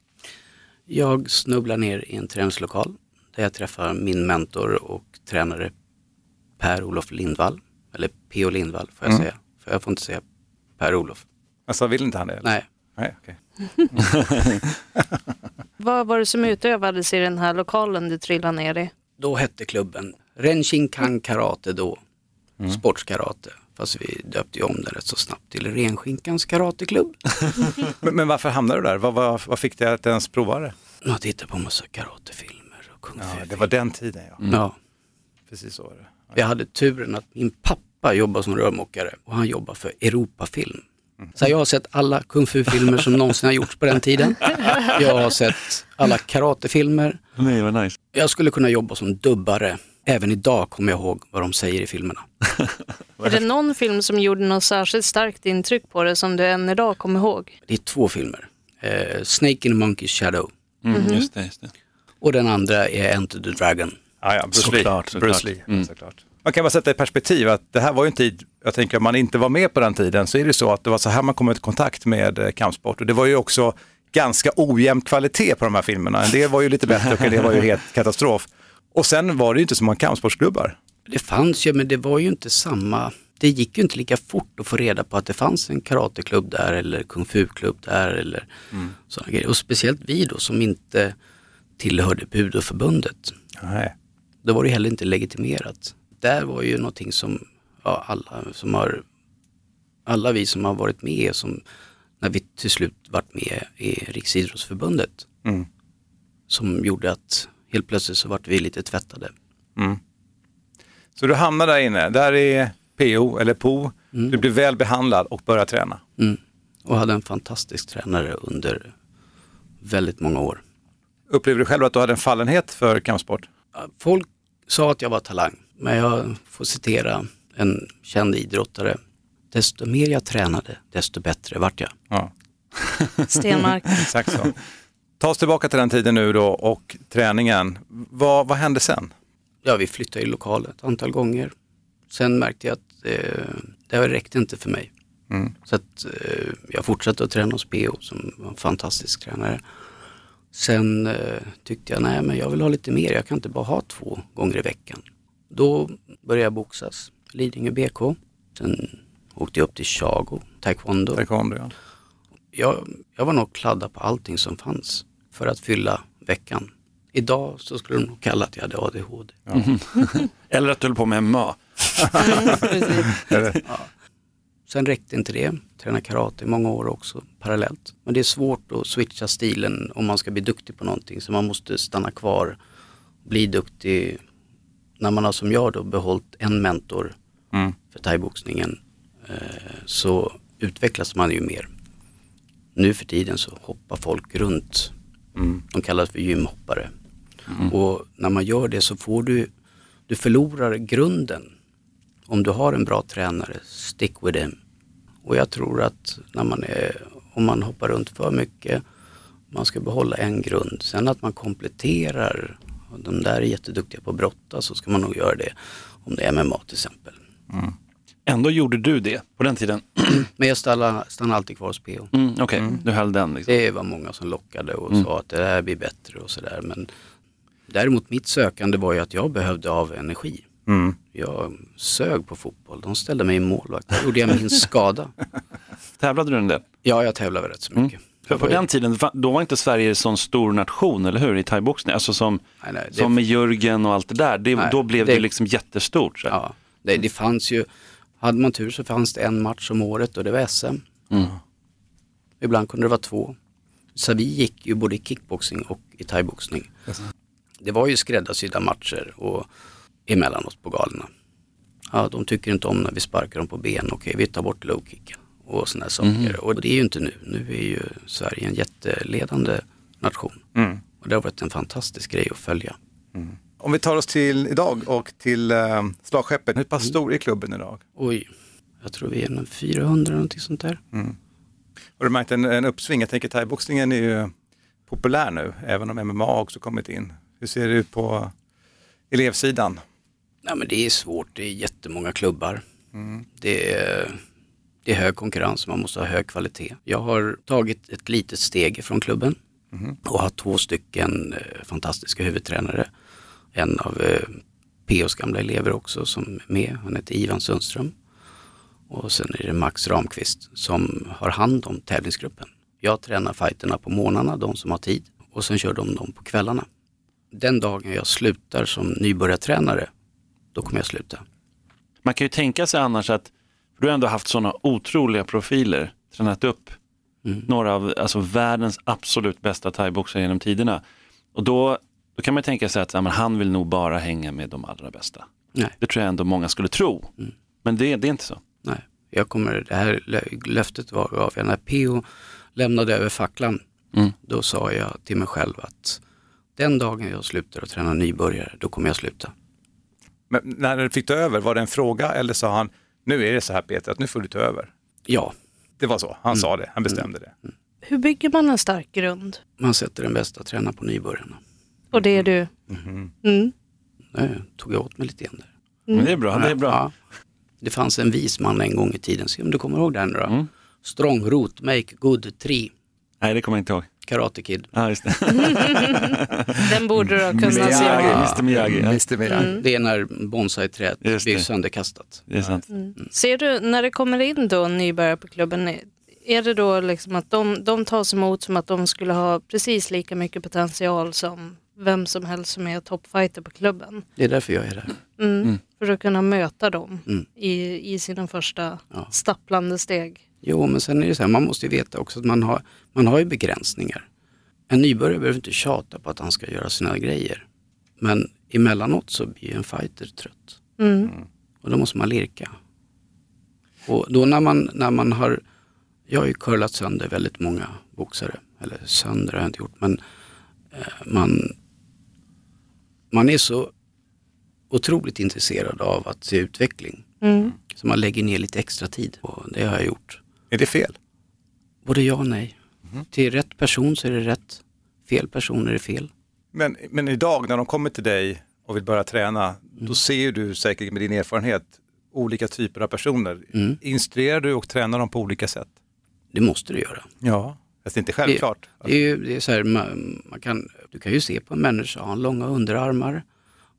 Jag snubblar ner i en träningslokal där jag träffar min mentor och tränare Per-Olof Lindvall. Eller P.O. Lindvall får jag Mm. säga. För jag får inte säga Per-Olof. Alltså vill inte han det? eller? Nej. Nej okej. Vad var det som utövades i den här lokalen du trillade ner i? Då hette klubben Renshinkan Karate då. Sportskarate. Fast vi döpte ju om den rätt så snabbt till Renskinkans Karateklubb. Men, men varför hamnade du där? Vad, vad, vad fick dig att ens prova det? Jag tittade på massa karatefilmer och kung Ja, det var den tiden ja. Ja. Precis så var det. Jag hade turen att min pappa jobbar som rörmokare och han jobbar för Europafilm. Så jag har sett alla kung fu-filmer som någonsin har gjorts på den tiden. Jag har sett alla karatefilmer. Nej, vad nice. Jag skulle kunna jobba som dubbare. Även idag kommer jag ihåg vad de säger i filmerna. Är det någon film som gjorde något särskilt starkt intryck på dig som du än idag kommer ihåg? Det är två filmer. Eh, Snake in a Monkey's Shadow. Mm, Mhm. Just det, just det. Och den andra är Enter the Dragon. Ja, ja, Bruce Såklart, Lee. såklart. Bruce Lee Mm. såklart. Man kan bara sätta i perspektiv att det här var ju en tid, jag tänker om man inte var med på den tiden så är det så att det var så här man kom i kontakt med eh, kampsport och det var ju också ganska ojämn kvalitet på de här filmerna. En del var ju lite bättre och en del var ju helt katastrof. Och sen var det ju inte så många kampsportsklubbar. Det fanns ju, men det var ju inte samma. Det gick ju inte lika fort att få reda på att det fanns en karateklubb där eller kung fu-klubb där eller sådana grejer. Och speciellt vi då som inte tillhörde budoförbundet. Nej. Då var det heller inte legitimerat. Där var ju någonting som ja, alla som har, alla vi som har varit med, som, när vi till slut vart med i Riksidrottsförbundet, Mm. som gjorde att helt plötsligt så vart vi lite tvättade. Mm. Så du hamnar där inne, där är PO eller PO, du blir väl behandlad och börjar träna. Mm. Och hade en fantastisk tränare under väldigt många år. Upplever du själv att du hade en fallenhet för kampsport? Folk sa att jag var talang, men jag får citera en känd idrottare. Desto mer jag tränade, desto bättre vart jag. Ja. Stenmark. Exakt så. Ta oss tillbaka till den tiden nu då och träningen. Vad, vad hände sen? Ja, vi flyttade i lokal ett antal gånger. Sen märkte jag att eh, det räckte inte för mig. Mm. Så att eh, jag fortsatte att träna hos PO som var en fantastisk tränare. Sen eh, tyckte jag, nej men jag vill ha lite mer, jag kan inte bara ha två gånger i veckan. Då började jag boxas, Lidingö BK. Sen åkte jag upp till Chago, taekwondo. Taekwondo ja. Jag, jag var nog kladdad på allting som fanns för att fylla veckan. Idag så skulle de nog kalla att jag hade ADHD. Eller att du höll på med MMA. Ja. Sen räckte inte det. Tränade karate i många år också parallellt. Men det är svårt att switcha stilen om man ska bli duktig på någonting. Så man måste stanna kvar, bli duktig. När man har som jag då behållit en mentor Mm. för thaiboxningen eh, så utvecklas man ju mer. Nu för tiden så hoppar folk runt. Mm. De kallas för gymhoppare. Och när man gör det så får du, du förlorar grunden. Om du har en bra tränare, stick with him. Och jag tror att när man är, om man hoppar runt för mycket, man ska behålla en grund. Sen att man kompletterar, de där är jätteduktiga på att brotta, så ska man nog göra det. Om det är MMA till exempel. Ändå gjorde du det på den tiden. Men jag stannade, stannade alltid kvar hos PO. Mm, Okej, du höll den. Liksom. Det var många som lockade och Mm. sa att det här blir bättre och sådär. Men däremot mitt sökande var ju att jag behövde av energi. Mm. Jag sög på fotboll. De ställde mig i målvakt. Där gjorde jag min skada. Tävlade du en del? Ja, jag tävlade rätt så mycket. För på den tiden, då var inte Sverige en sån stor nation, eller hur, i thaiboxning? Alltså som, Nej, nej, det- som med Jörgen och allt det där. Det, Nej, då blev det, det- liksom jättestort. Ja, det, det fanns ju, hade man tur så fanns det en match om året och det var SM. Mm. Ibland kunde det vara två. Så vi gick ju både i kickboxing och i thaiboxning. Det var ju skräddarsydda matcher och emellanåt på galorna. Ja, de tycker inte om när vi sparkar dem på ben. Okej, vi tar bort low kicken och sådana saker. Mhm. Och det är ju inte nu. Nu är ju Sverige en jätteledande nation. Mm. Och det har varit en fantastisk grej att följa. Om vi tar oss till idag och till eh, slagskeppet. Hur pass stor är klubben idag? Oj, jag tror vi är en 400 någonting sånt där. Har du märkt en, en uppsving? Jag tänker thaiboxningen är ju populär nu, även om MMA också kommit in. Hur ser det ut på elevsidan? Nej, men det är svårt, det är jättemånga klubbar. Det, är, det är hög konkurrens, man måste ha hög kvalitet. Jag har tagit ett litet steg från klubben och har två stycken eh, fantastiska huvudtränare. En av eh, POs gamla elever också som är med. Han heter Ivan Sundström. Och sen är det Max Ramqvist som har hand om tävlingsgruppen. Jag tränar fighterna på morgnarna, de som har tid. Och sen kör de dem på kvällarna. Den dagen jag slutar som nybörjartränare, då kommer jag sluta. Man kan ju tänka sig annars att du har ändå haft sådana otroliga profiler, tränat upp mm. några av alltså, världens absolut bästa thaiboxare genom tiderna. Och då, då kan man tänka sig att ja, men han vill nog bara hänga med de allra bästa. Nej. Det tror jag ändå många skulle tro. Mm. Men det, det är inte så. Nej, jag kommer, det här löftet var gav jag när PO lämnade över facklan. Mm. Då sa jag till mig själv att den dagen jag slutar att träna nybörjare, då kommer jag sluta. Men när du fick ta över, var det en fråga eller sa han, nu är det så här Peter, att nu får du ta över? Ja. Det var så, han mm. sa det, han bestämde mm. det. Hur bygger man en stark grund? Man sätter den bästa tränaren på nybörjarna. Och det är du? Mm. Mm. Nej, tog jag åt mig lite grann där. Mm. Men det är bra, det är bra. Ja. Det fanns en vis man en gång i tiden, se om du kommer ihåg den då? Mm. Strong root, make good tree. Nej, det kommer jag inte ihåg. Karate Kid. Ja, just det. Den borde du ha kunnat se. Mr Miyagi. Mr Miyagi. Mm. Det är när bonsai-trädet blir sönderkastat. Det är sant. Mm. Ser du, när det kommer in då nybörjare på klubben, är det då liksom att de, de tas emot som att de skulle ha precis lika mycket potential som vem som helst som är toppfighter på klubben? Det är därför jag är där. Mm. Mm. För att kunna möta dem mm. i, i sina första ja. stapplande steg. Jo, men sen är det så här, man måste ju veta också att man har, man har ju begränsningar. En nybörjare behöver inte tjata på att han ska göra sina grejer. Men emellanåt så blir en fighter trött. Mm. Och då måste man lirka. Och då när man, när man har, jag har ju curlat sönder väldigt många boxare. Eller sönder har jag inte gjort, men eh, man, man är så otroligt intresserad av att se utveckling. Mm. Så man lägger ner lite extra tid och det har jag gjort. Är det fel? Både ja och nej. Mm. Till rätt person så är det rätt. Fel person är det fel. Men, men idag när de kommer till dig och vill börja träna, mm. då ser du säkert med din erfarenhet olika typer av personer. Mm. Instruerar du och tränar dem på olika sätt? Det måste du göra. Ja, fast det är inte självklart. Det, det är, det är så här, man, man, kan, du kan ju se på en människa, har han långa underarmar,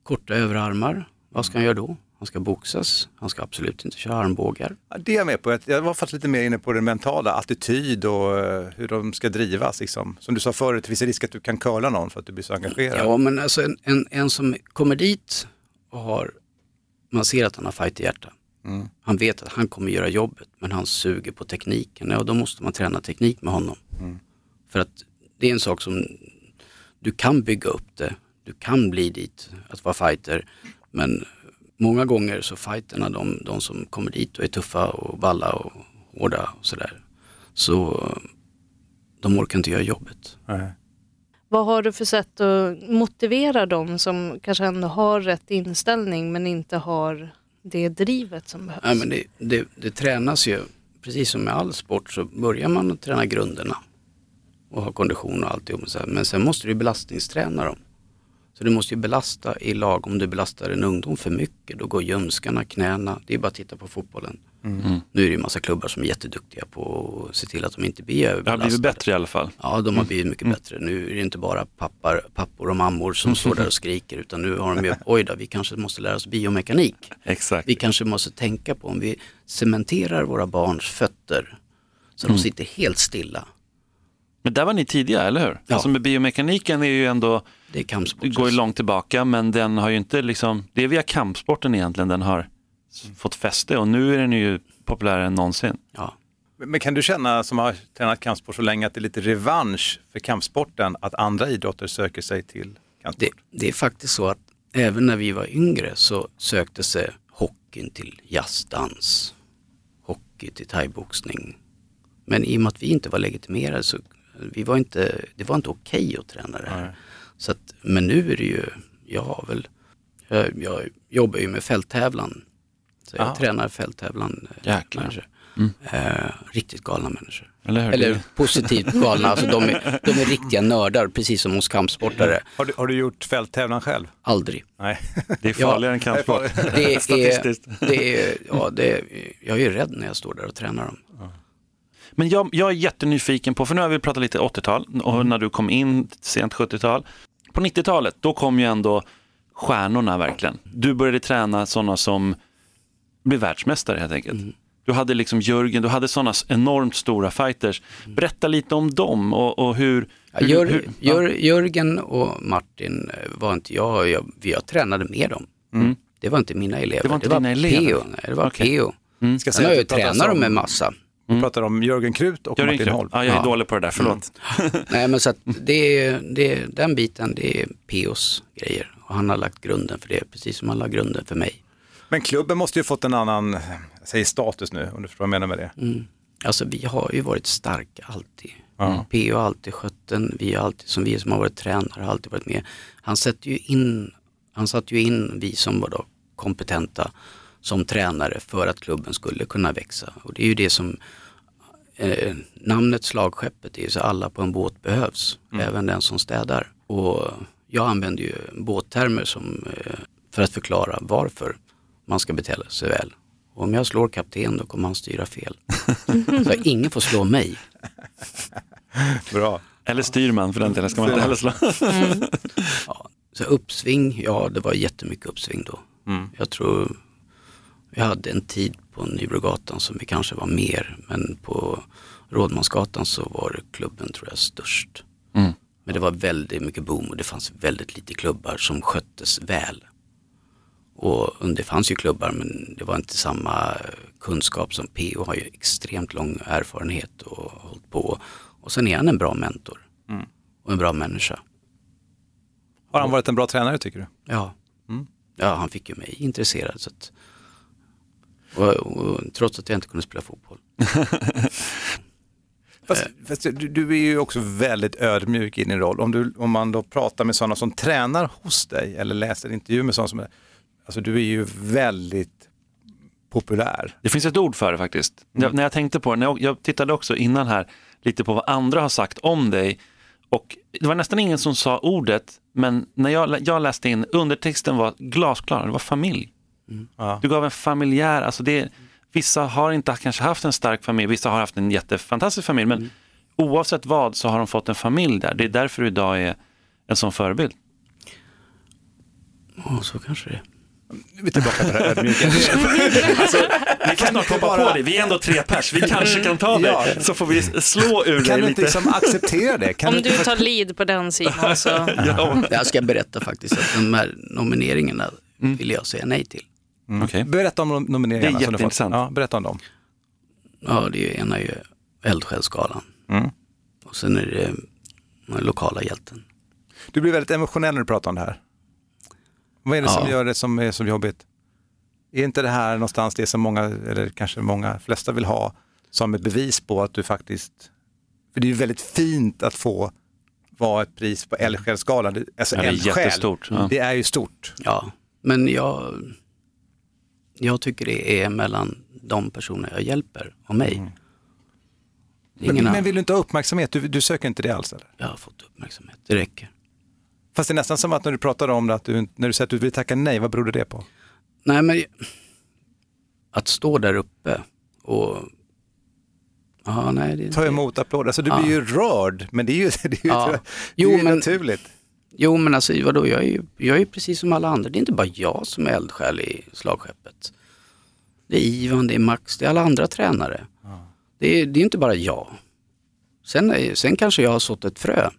korta överarmar, vad ska han göra då? Han ska boxas, han ska absolut inte köra armbågar. Ja, det är jag med på. Jag var faktiskt lite mer inne på den mentala attityd och uh, hur de ska drivas. Liksom. Som du sa förut, det finns en risk att du kan curla någon för att du blir så engagerad. Ja, men alltså en, en, en som kommer dit och har, man ser att han har fight i hjärta. Mm. Han vet att han kommer göra jobbet, men han suger på tekniken. Ja, då måste man träna teknik med honom. Mm. För att det är en sak som du kan bygga upp det, du kan bli dit att vara fighter, men många gånger så fighterna, de, de som kommer dit och är tuffa och balla och hårda och sådär, så de orkar inte göra jobbet. Nej. Vad har du för sätt att motivera dem som kanske ändå har rätt inställning men inte har det drivet som behövs? Ja, men det, det, det tränas ju, precis som med all sport så börjar man att träna grunderna och ha kondition och alltihop. Men sen måste du belastningsträna dem. Så du måste ju belasta i lag. Om du belastar en ungdom för mycket, då går ljumskarna, knäna. Det är bara att titta på fotbollen. Mm. Nu är det ju massa klubbar som är jätteduktiga på att se till att de inte blir överbelastade. Det har blivit bättre i alla fall. Ja, de har mm. blivit mycket mm. bättre. Nu är det inte bara pappar, pappor och mammor som står där och skriker, utan nu har de ju, oj då, vi kanske måste lära oss biomekanik. Exakt. Vi kanske måste tänka på om vi cementerar våra barns fötter så de sitter helt stilla. Men där var ni tidiga, eller hur? Ja. Alltså med biomekaniken är ju ändå det är kampsport. Det går ju långt tillbaka men den har ju inte liksom, det är via kampsporten egentligen den har fått fäste och nu är den ju populärare än någonsin. Ja. Men kan du känna, som har tränat kampsport så länge, att det är lite revansch för kampsporten att andra idrotter söker sig till kampsport? Det, det är faktiskt så att även när vi var yngre så sökte sig hockeyn till jazzdans, hockey till thaiboxning. Men i och med att vi inte var legitimerade så vi var inte, det var inte okej okay att träna det här. Nej. Så att, men nu är det ju, jag har väl, jag, jag jobbar ju med fälttävlan. Så jag Aha. tränar fälttävlan eh, människor. Mm. Eh, riktigt galna människor. Eller, Eller positivt galna, alltså de är, de är riktiga nördar precis som hos kampsportare. Har du, har du gjort fälttävlan själv? Aldrig. Nej. Det är farligare ja, än kampsport. Det är, det är, ja, det är, jag är rädd när jag står där och tränar dem. Men jag, jag är jättenyfiken på, för nu har vi pratat lite 80-tal och när du kom in sent 70-tal på 90-talet, då kom ju ändå stjärnorna verkligen. Du började träna sådana som blev världsmästare helt enkelt. Mm. Du hade liksom Jörgen, du hade sådana enormt stora fighters. Berätta lite om dem och, och hur... Ja, hur, Jör, hur Jör, Jörgen och Martin eh, var inte jag, jag, jag tränade med dem. Mm. Det var inte mina elever. Det var inte dina elever? PO, nej, det var Okej. PO. Mm. Ska Sen har jag ju tränat dem med massa. Vi pratar om Jörgen Krut och Jörgen Martin Krut. Holm. Ja, jag är Ja. dålig på det där, förlåt. Nej men så att det är, det är, den biten det är POs grejer. Och han har lagt grunden för det, precis som han la grunden för mig. Men klubben måste ju fått en annan, säger status nu, om du förstår vad jag menar med det. Mm. Alltså vi har ju varit starka alltid. Ja. PO har alltid skött den, vi har alltid, som vi som har varit tränare har alltid varit med. Han sätter ju in, han satte ju in vi som var då kompetenta som tränare för att klubben skulle kunna växa. Och det är ju det som eh, namnet slagskeppet är så alla på en båt behövs, även den som städar. Och jag använder ju båttermer som, eh, för att förklara varför man ska bete sig väl. Och om jag slår kapten då kommer han styra fel. så ingen får slå mig. Bra. Eller styrman för den delen ska man inte heller slå. Ja, så uppsving, ja det var jättemycket uppsving då. Jag tror vi hade en tid på Nybrogatan som vi kanske var mer, men på Rådmansgatan så var klubben tror jag störst. Mm. Men det var väldigt mycket boom och det fanns väldigt lite klubbar som sköttes väl. Och det fanns ju klubbar men det var inte samma kunskap som PO har ju extremt lång erfarenhet och hållit på. Och sen är han en bra mentor och en bra människa. Har han varit en bra tränare tycker du? Ja. Mm. ja, han fick ju mig intresserad. Så att, och, och, trots att jag inte kunde spela fotboll. Fast, fast du, du är ju också väldigt ödmjuk i din roll. Om, du, om man då pratar med sådana som tränar hos dig eller läser intervjuer med sådana som är, alltså du är ju väldigt populär. Det finns ett ord för det faktiskt. Jag, när jag tänkte på det, när jag, jag tittade också innan här lite på vad andra har sagt om dig och det var nästan ingen som sa ordet, men när jag, jag läste in, undertexten var glasklar, det var familj. Ja. Du gav en familjär, alltså det, vissa har inte kanske haft en stark familj, vissa har haft en jättefantastisk familj, men oavsett vad så har de fått en familj där. Det är därför du idag är en sån förebild. Ja, så kanske det är. Vi är tillbaka till det här ödmjuka. Alltså, vi kan snart hoppa på dig, vi är ändå tre pers, vi kanske kan ta dig, Ja. så får vi slå ur Kan dig du inte liksom acceptera det? Kan Om du fakt- tar lead på den Simon så... Ja. Jag ska berätta faktiskt att de här nomineringarna vill jag säga nej till. Okej. Berätta om nom- nomineringarna. Det är som jätteintressant. Ja, berätta om dem. Ja, det är ju, ena är ju Eldsjälsgalan. Mm. Och sen är det den lokala hjälten. Du blir väldigt emotionell när du pratar om det här. Vad är det som Ja. gör det som är så jobbigt? Är inte det här någonstans det som många, eller kanske många flesta vill ha som ett bevis på att du faktiskt, för det är ju väldigt fint att få vara ett pris på Eldsjälsgalan. Det- Alltså Ja, det är eldsjäl, jättestort, ja. det är ju stort. Ja, men jag, jag tycker det är mellan de personer jag hjälper och mig. Mm. Men, men vill du inte ha uppmärksamhet? Du, du söker inte det alls eller? Jag har fått uppmärksamhet, det räcker. Fast det är nästan som att när du pratar om det, att du, när du säger att du vill tacka nej, vad beror det på? Nej, men att stå där uppe och... Ja, nej, det, Ta emot applåder, alltså du Ja. blir ju rörd, men det är ju, det är ju, Ja. det är Jo, ju men- naturligt. Jo, men alltså vadå, jag är, ju, jag är ju precis som alla andra. Det är inte bara jag som är eldsjäl i slagskeppet. Det är Ivan, det är Max, det är alla andra tränare. Det, är, det är inte bara jag. Sen, är, sen kanske jag har sått ett frö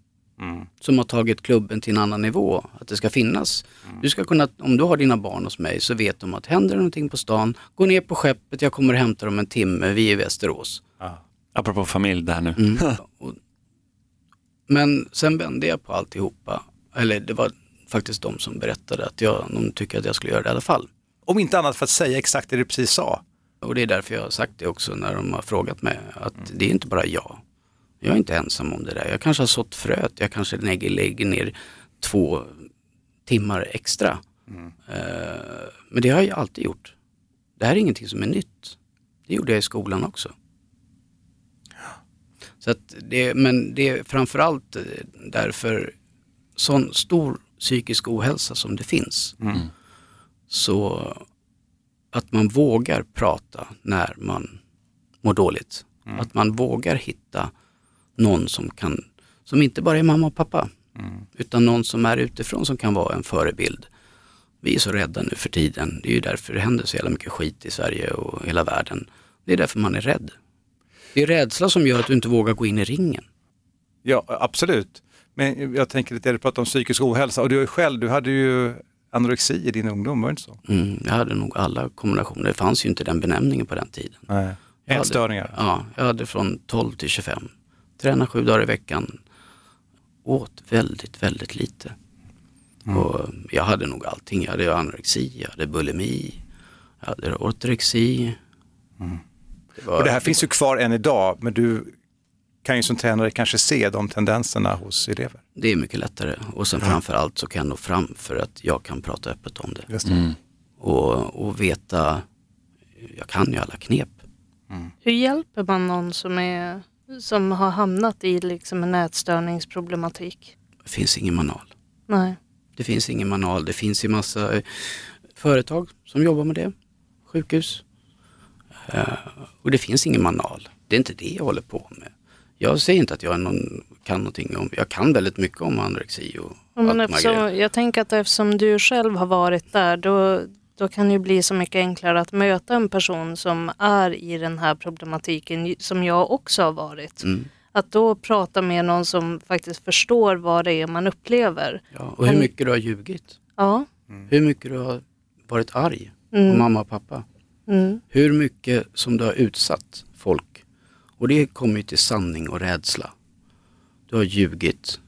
som har tagit klubben till en annan nivå. Att det ska finnas. Du ska kunna, om du har dina barn hos mig så vet de att händer någonting på stan, gå ner på skeppet, jag kommer och hämtar dem en timme, vi är i Västerås. Apropå familj där nu. Mm. Men sen vände jag på alltihopa. Eller det var faktiskt de som berättade att jag, de tycker att jag skulle göra det i alla fall. Om inte annat för att säga exakt det du precis sa. Och det är därför jag har sagt det också när de har frågat mig. Att det är inte bara jag. Jag är inte ensam om det där. Jag kanske har sått fröet. Jag kanske lägger, lägger ner två timmar extra. Eh, men det har jag alltid gjort. Det här är ingenting som är nytt. Det gjorde jag i skolan också. Så det, men det är framförallt eh, därför sån stor psykisk ohälsa som det finns. Så att man vågar prata när man mår dåligt. Att man vågar hitta någon som kan, som inte bara är mamma och pappa, utan någon som är utifrån som kan vara en förebild. Vi är så rädda nu för tiden. Det är ju därför det händer så jävla mycket skit i Sverige och hela världen. Det är därför man är rädd. Det är rädsla som gör att du inte vågar gå in i ringen. Ja, absolut. Men jag tänker lite, du pratar om psykisk ohälsa och du själv, du hade ju anorexi i din ungdom, var det inte så? Mm, jag hade nog alla kombinationer. Det fanns ju inte den benämningen på den tiden. Nej. Ätstörningar? Ja, jag hade från 12 till 25. Tränade sju dagar i veckan. Åt väldigt, väldigt lite. Mm. Och jag hade nog allting. Jag hade anorexi, jag hade bulimi, jag hade ortorexi. Mm. Det var... Och det här finns ju kvar än idag, men du kan ju som tränare kanske se de tendenserna hos elever. Det är mycket lättare och sen mm. framförallt så kan jag nå fram för att jag kan prata öppet om det. det. Mm. Och, och veta, jag kan ju alla knep. Mm. Hur hjälper man någon som, är, som har hamnat i liksom en ätstörningsproblematik? Det finns ingen manual. Nej. Det finns ingen manual. Det finns ju massa eh, företag som jobbar med det. Sjukhus. Uh, och det finns ingen manual. Det är inte det jag håller på med. Jag säger inte att jag är någon, kan någonting om, jag kan väldigt mycket om anorexi och Men eftersom, Jag tänker att eftersom du själv har varit där, då, då kan det bli så mycket enklare att möta en person som är i den här problematiken, som jag också har varit. Mm. Att då prata med någon som faktiskt förstår vad det är man upplever. Ja, och hur mycket du har ljugit. Ja. Mm. Hur mycket du har varit arg mm. på mamma och pappa. Mm. Hur mycket som du har utsatt. Och det kommer ju till sanning och rädsla. Du har ljugit.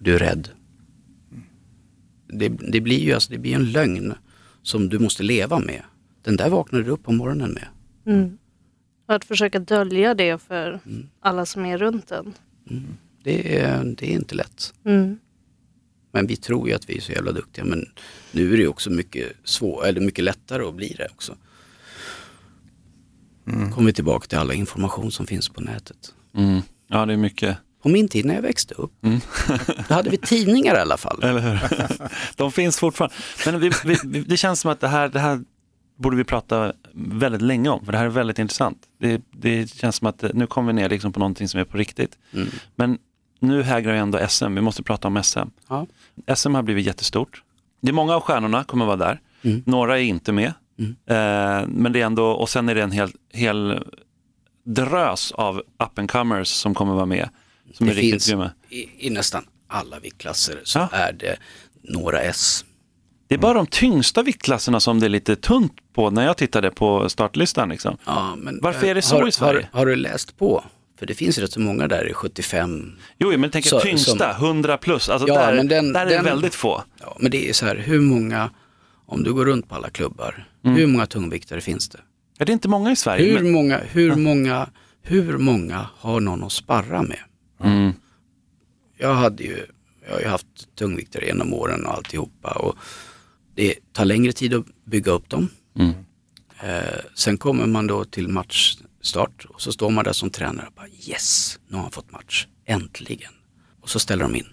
Du är rädd. Det, det, blir ju alltså, det blir en lögn som du måste leva med. Den där vaknar du upp på morgonen med. Mm. Att försöka dölja det för mm. alla som är runt en. Mm. Det, är, det är inte lätt. Mm. Men vi tror ju att vi är så jävla duktiga. Men nu är det också mycket, svår, eller mycket lättare att bli det också. Mm. Kommer tillbaka till alla information som finns på nätet. Mm. Ja, det är mycket. På min tid när jag växte upp, mm. då hade vi tidningar i alla fall. Eller hur? De finns fortfarande. Men vi, vi, det känns som att det här, det här borde vi prata väldigt länge om, för det här är väldigt intressant. Det, det känns som att nu kommer vi ner liksom på någonting som är på riktigt. Mm. Men nu hägrar ju ändå SM, vi måste prata om SM. Ja. SM har blivit jättestort. Det är många av stjärnorna kommer vara där. Mm. Några är inte med. Mm. Eh, men det är ändå, och sen är det en hel, hel drös av up and comers som kommer vara med. Som det är finns i, i, nästan alla viktklasser så ja. är det några S. Det är bara de tyngsta viktklasserna som det är lite tunt på när jag tittade på startlistan. Liksom. Ja, men, Varför är det så har, i Sverige? Har, har, du läst på? För det finns rätt så många där i 75. Jo, men tänk så, tyngsta, som, 100 plus. Alltså ja, där, men den, där är den, det väldigt få. Ja, men det är så här, hur många, om du går runt på alla klubbar, mm. hur många tungviktare finns det? Ja, det är inte många i Sverige. Hur, men... många, hur, ja. många, hur många har någon att sparra med? Mm. Jag hade ju, jag har ju haft tungviktare genom åren och alltihopa. Och det tar längre tid att bygga upp dem. Mm. Eh, sen kommer man då till matchstart och så står man där som tränare och bara yes, nu har han fått match, äntligen. Och så ställer de in.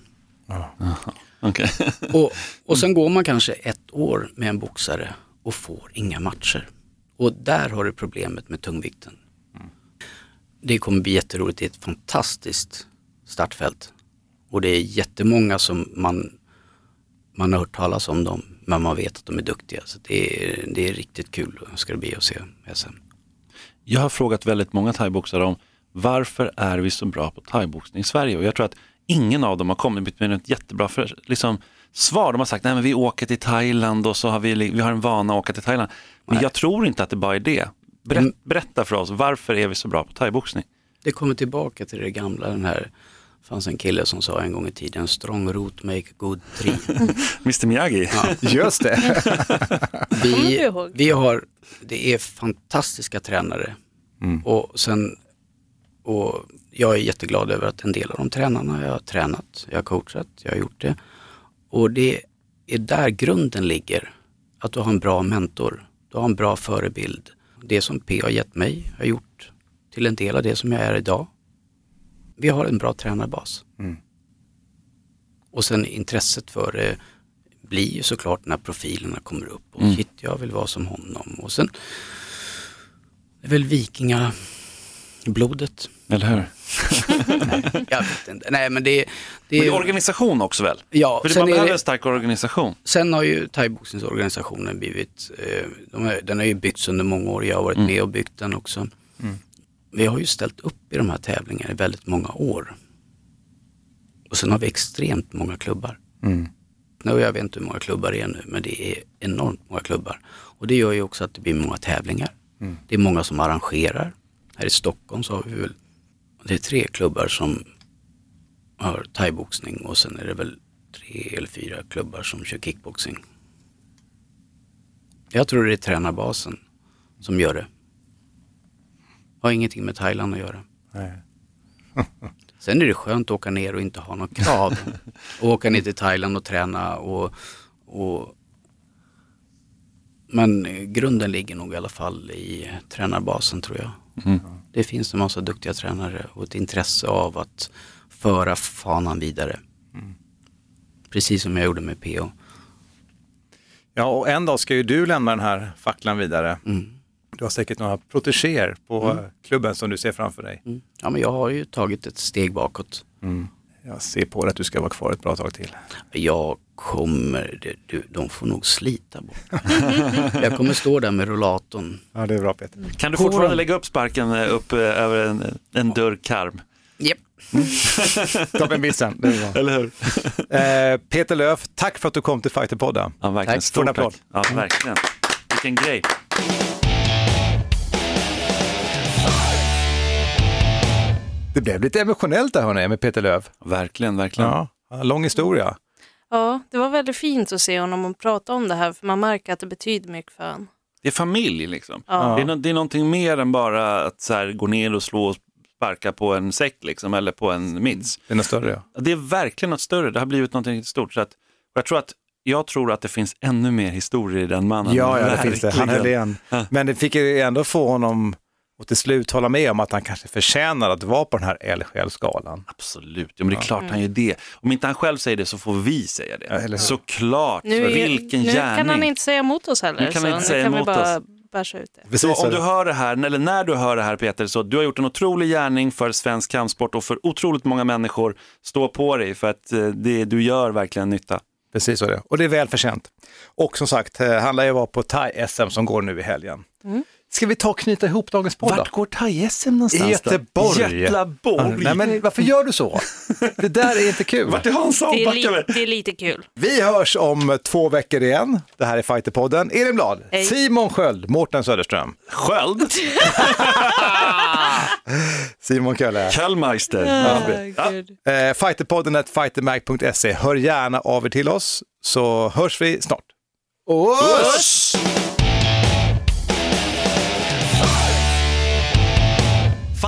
Okay. och, och sen går man kanske ett år med en boxare och får inga matcher. Och där har du problemet med tungvikten. Mm. Det kommer bli jätteroligt, det är ett fantastiskt startfält. Och det är jättemånga som man, man har hört talas om dem men man vet att de är duktiga. Så det är, det är riktigt kul ska det bli att se SM. Jag har frågat väldigt många thaiboxare om varför är vi så bra på thaiboxning i Sverige? Och jag tror att ingen av dem har kommit med ett jättebra för, liksom, svar. De har sagt att vi åker till Thailand och så har vi, vi har en vana att åka till Thailand. Men Nej. jag tror inte att det bara är det. Berätt, mm. berätta för oss, varför är vi så bra på thaiboxning? Det kommer tillbaka till det gamla, den här det fanns en kille som sa en gång i tiden, strong root make good tree. Mr Miyagi. Ja. Just det. vi, vi har, det är fantastiska tränare. Mm. Och, sen, och jag är jätteglad över att en del av de tränarna jag har tränat, jag har coachat, jag har gjort det. Och det är där grunden ligger. Att du har en bra mentor, du har en bra förebild. Det som P har gett mig har gjort till en del av det som jag är idag vi har en bra tränarbas. Mm. Och sen intresset för det blir ju såklart när profilerna kommer upp. Och mm. shit, jag vill vara som honom. Och sen är väl vikinga blodet. Eller hur? Jag vet inte. Nej, men det, det Men det är organisation också väl? Ja, För man är behöver det- en stark organisation. Sen har ju thaiboxningsorganisationen blivit, eh, de har, den har ju byggts under många år, jag har varit Mm. med och byggt den också. Vi har ju ställt upp i de här tävlingarna i väldigt många år. Och sen har vi extremt många klubbar. Mm. Nu, jag vet inte hur många klubbar det är nu, men det är enormt många klubbar. Och det gör ju också att det blir många tävlingar. Mm. Det är många som arrangerar. Här i Stockholm så har vi väl, det är tre klubbar som har thaiboxning och sen är det väl tre eller fyra klubbar som kör kickboxing. Jag tror det är tränarbasen som gör det. Har ingenting med Thailand att göra. Nej. Sen är det skönt att åka ner och inte ha något krav. och åka ner till Thailand och träna och, och men grunden ligger nog i alla fall i tränarbasen tror jag. Mm. Det finns en massa duktiga tränare och ett intresse av att föra fanan vidare. Precis som jag gjorde med PO. Ja, och en dag ska ju du lämna den här facklan vidare. Mm. Du har säkert några protegéer på Mm. klubben som du ser framför dig. Ja, men jag har ju tagit ett steg bakåt. Jag ser på dig att du ska vara kvar ett bra tag till. Jag kommer, du, de får nog slita bort. jag kommer stå där med rollatorn. Ja, det är bra Peter. Kan du fortfarande de- lägga upp sparken eh, upp eh, över en, en dörrkarm? Japp. Toppen bissen. Det är bra. Eller hur? Eh, Peter Löf, tack för att du kom till Fighterpodden. Ja, verkligen. Tack. En Stort applåd. tack. Ja, verkligen. Vilken grej. Det blev lite emotionellt där hörni med Peter Löf. Verkligen, verkligen. Ja, lång historia. Ja, det var väldigt fint att se honom och prata om det här för man märker att det betyder mycket för honom. Det är familj liksom. Ja. Det, är, nå- det är någonting mer än bara att så här, gå ner och slå och sparka på en säck liksom, eller på en mids. Det är något större ja. Det är verkligen något större, det har blivit något stort. Så att, jag, tror att, jag tror att det finns ännu mer historier i den mannen. Ja, ja det finns det. Han höll igen. Men det fick ju ändå få honom att till slut hålla med om att han kanske förtjänar att vara på den här eldsjälsgalan. Absolut, ja, men det är klart han gör det. Om inte han själv säger det så får vi säga det. Eller hur? Såklart, Nu, vilken nu gärning. kan han inte säga emot oss heller, Nu kan så inte nu säga kan vi bara oss. bärsa ut det. Så om du hör det här, eller när du hör det här Peter, så du har gjort en otrolig gärning för svensk kampsport och för otroligt många människor. Stå på dig för att eh, det du gör verkligen nytta. Precis så är det. Och det är välförtjänt. Och som sagt, eh, han lär ju vara på Thai-SM som går nu i helgen. Ska vi ta och knyta ihop dagens podd? Vart går thai-SM någonstans I Göteborg. Göteborg. Nej men varför gör du så? Det där är inte kul. Vart är Hansa Det är, li- det är lite kul. Vi hörs om två veckor igen. Det här är Fighterpodden. Elin Blad, Hej. Simon Sköld, Mårten Söderström, Sköld? Simon Kölle. Kallmeister. Ja. Eh, fighterpodden at fightermag.se. Hör gärna av er till oss så hörs vi snart. Oss!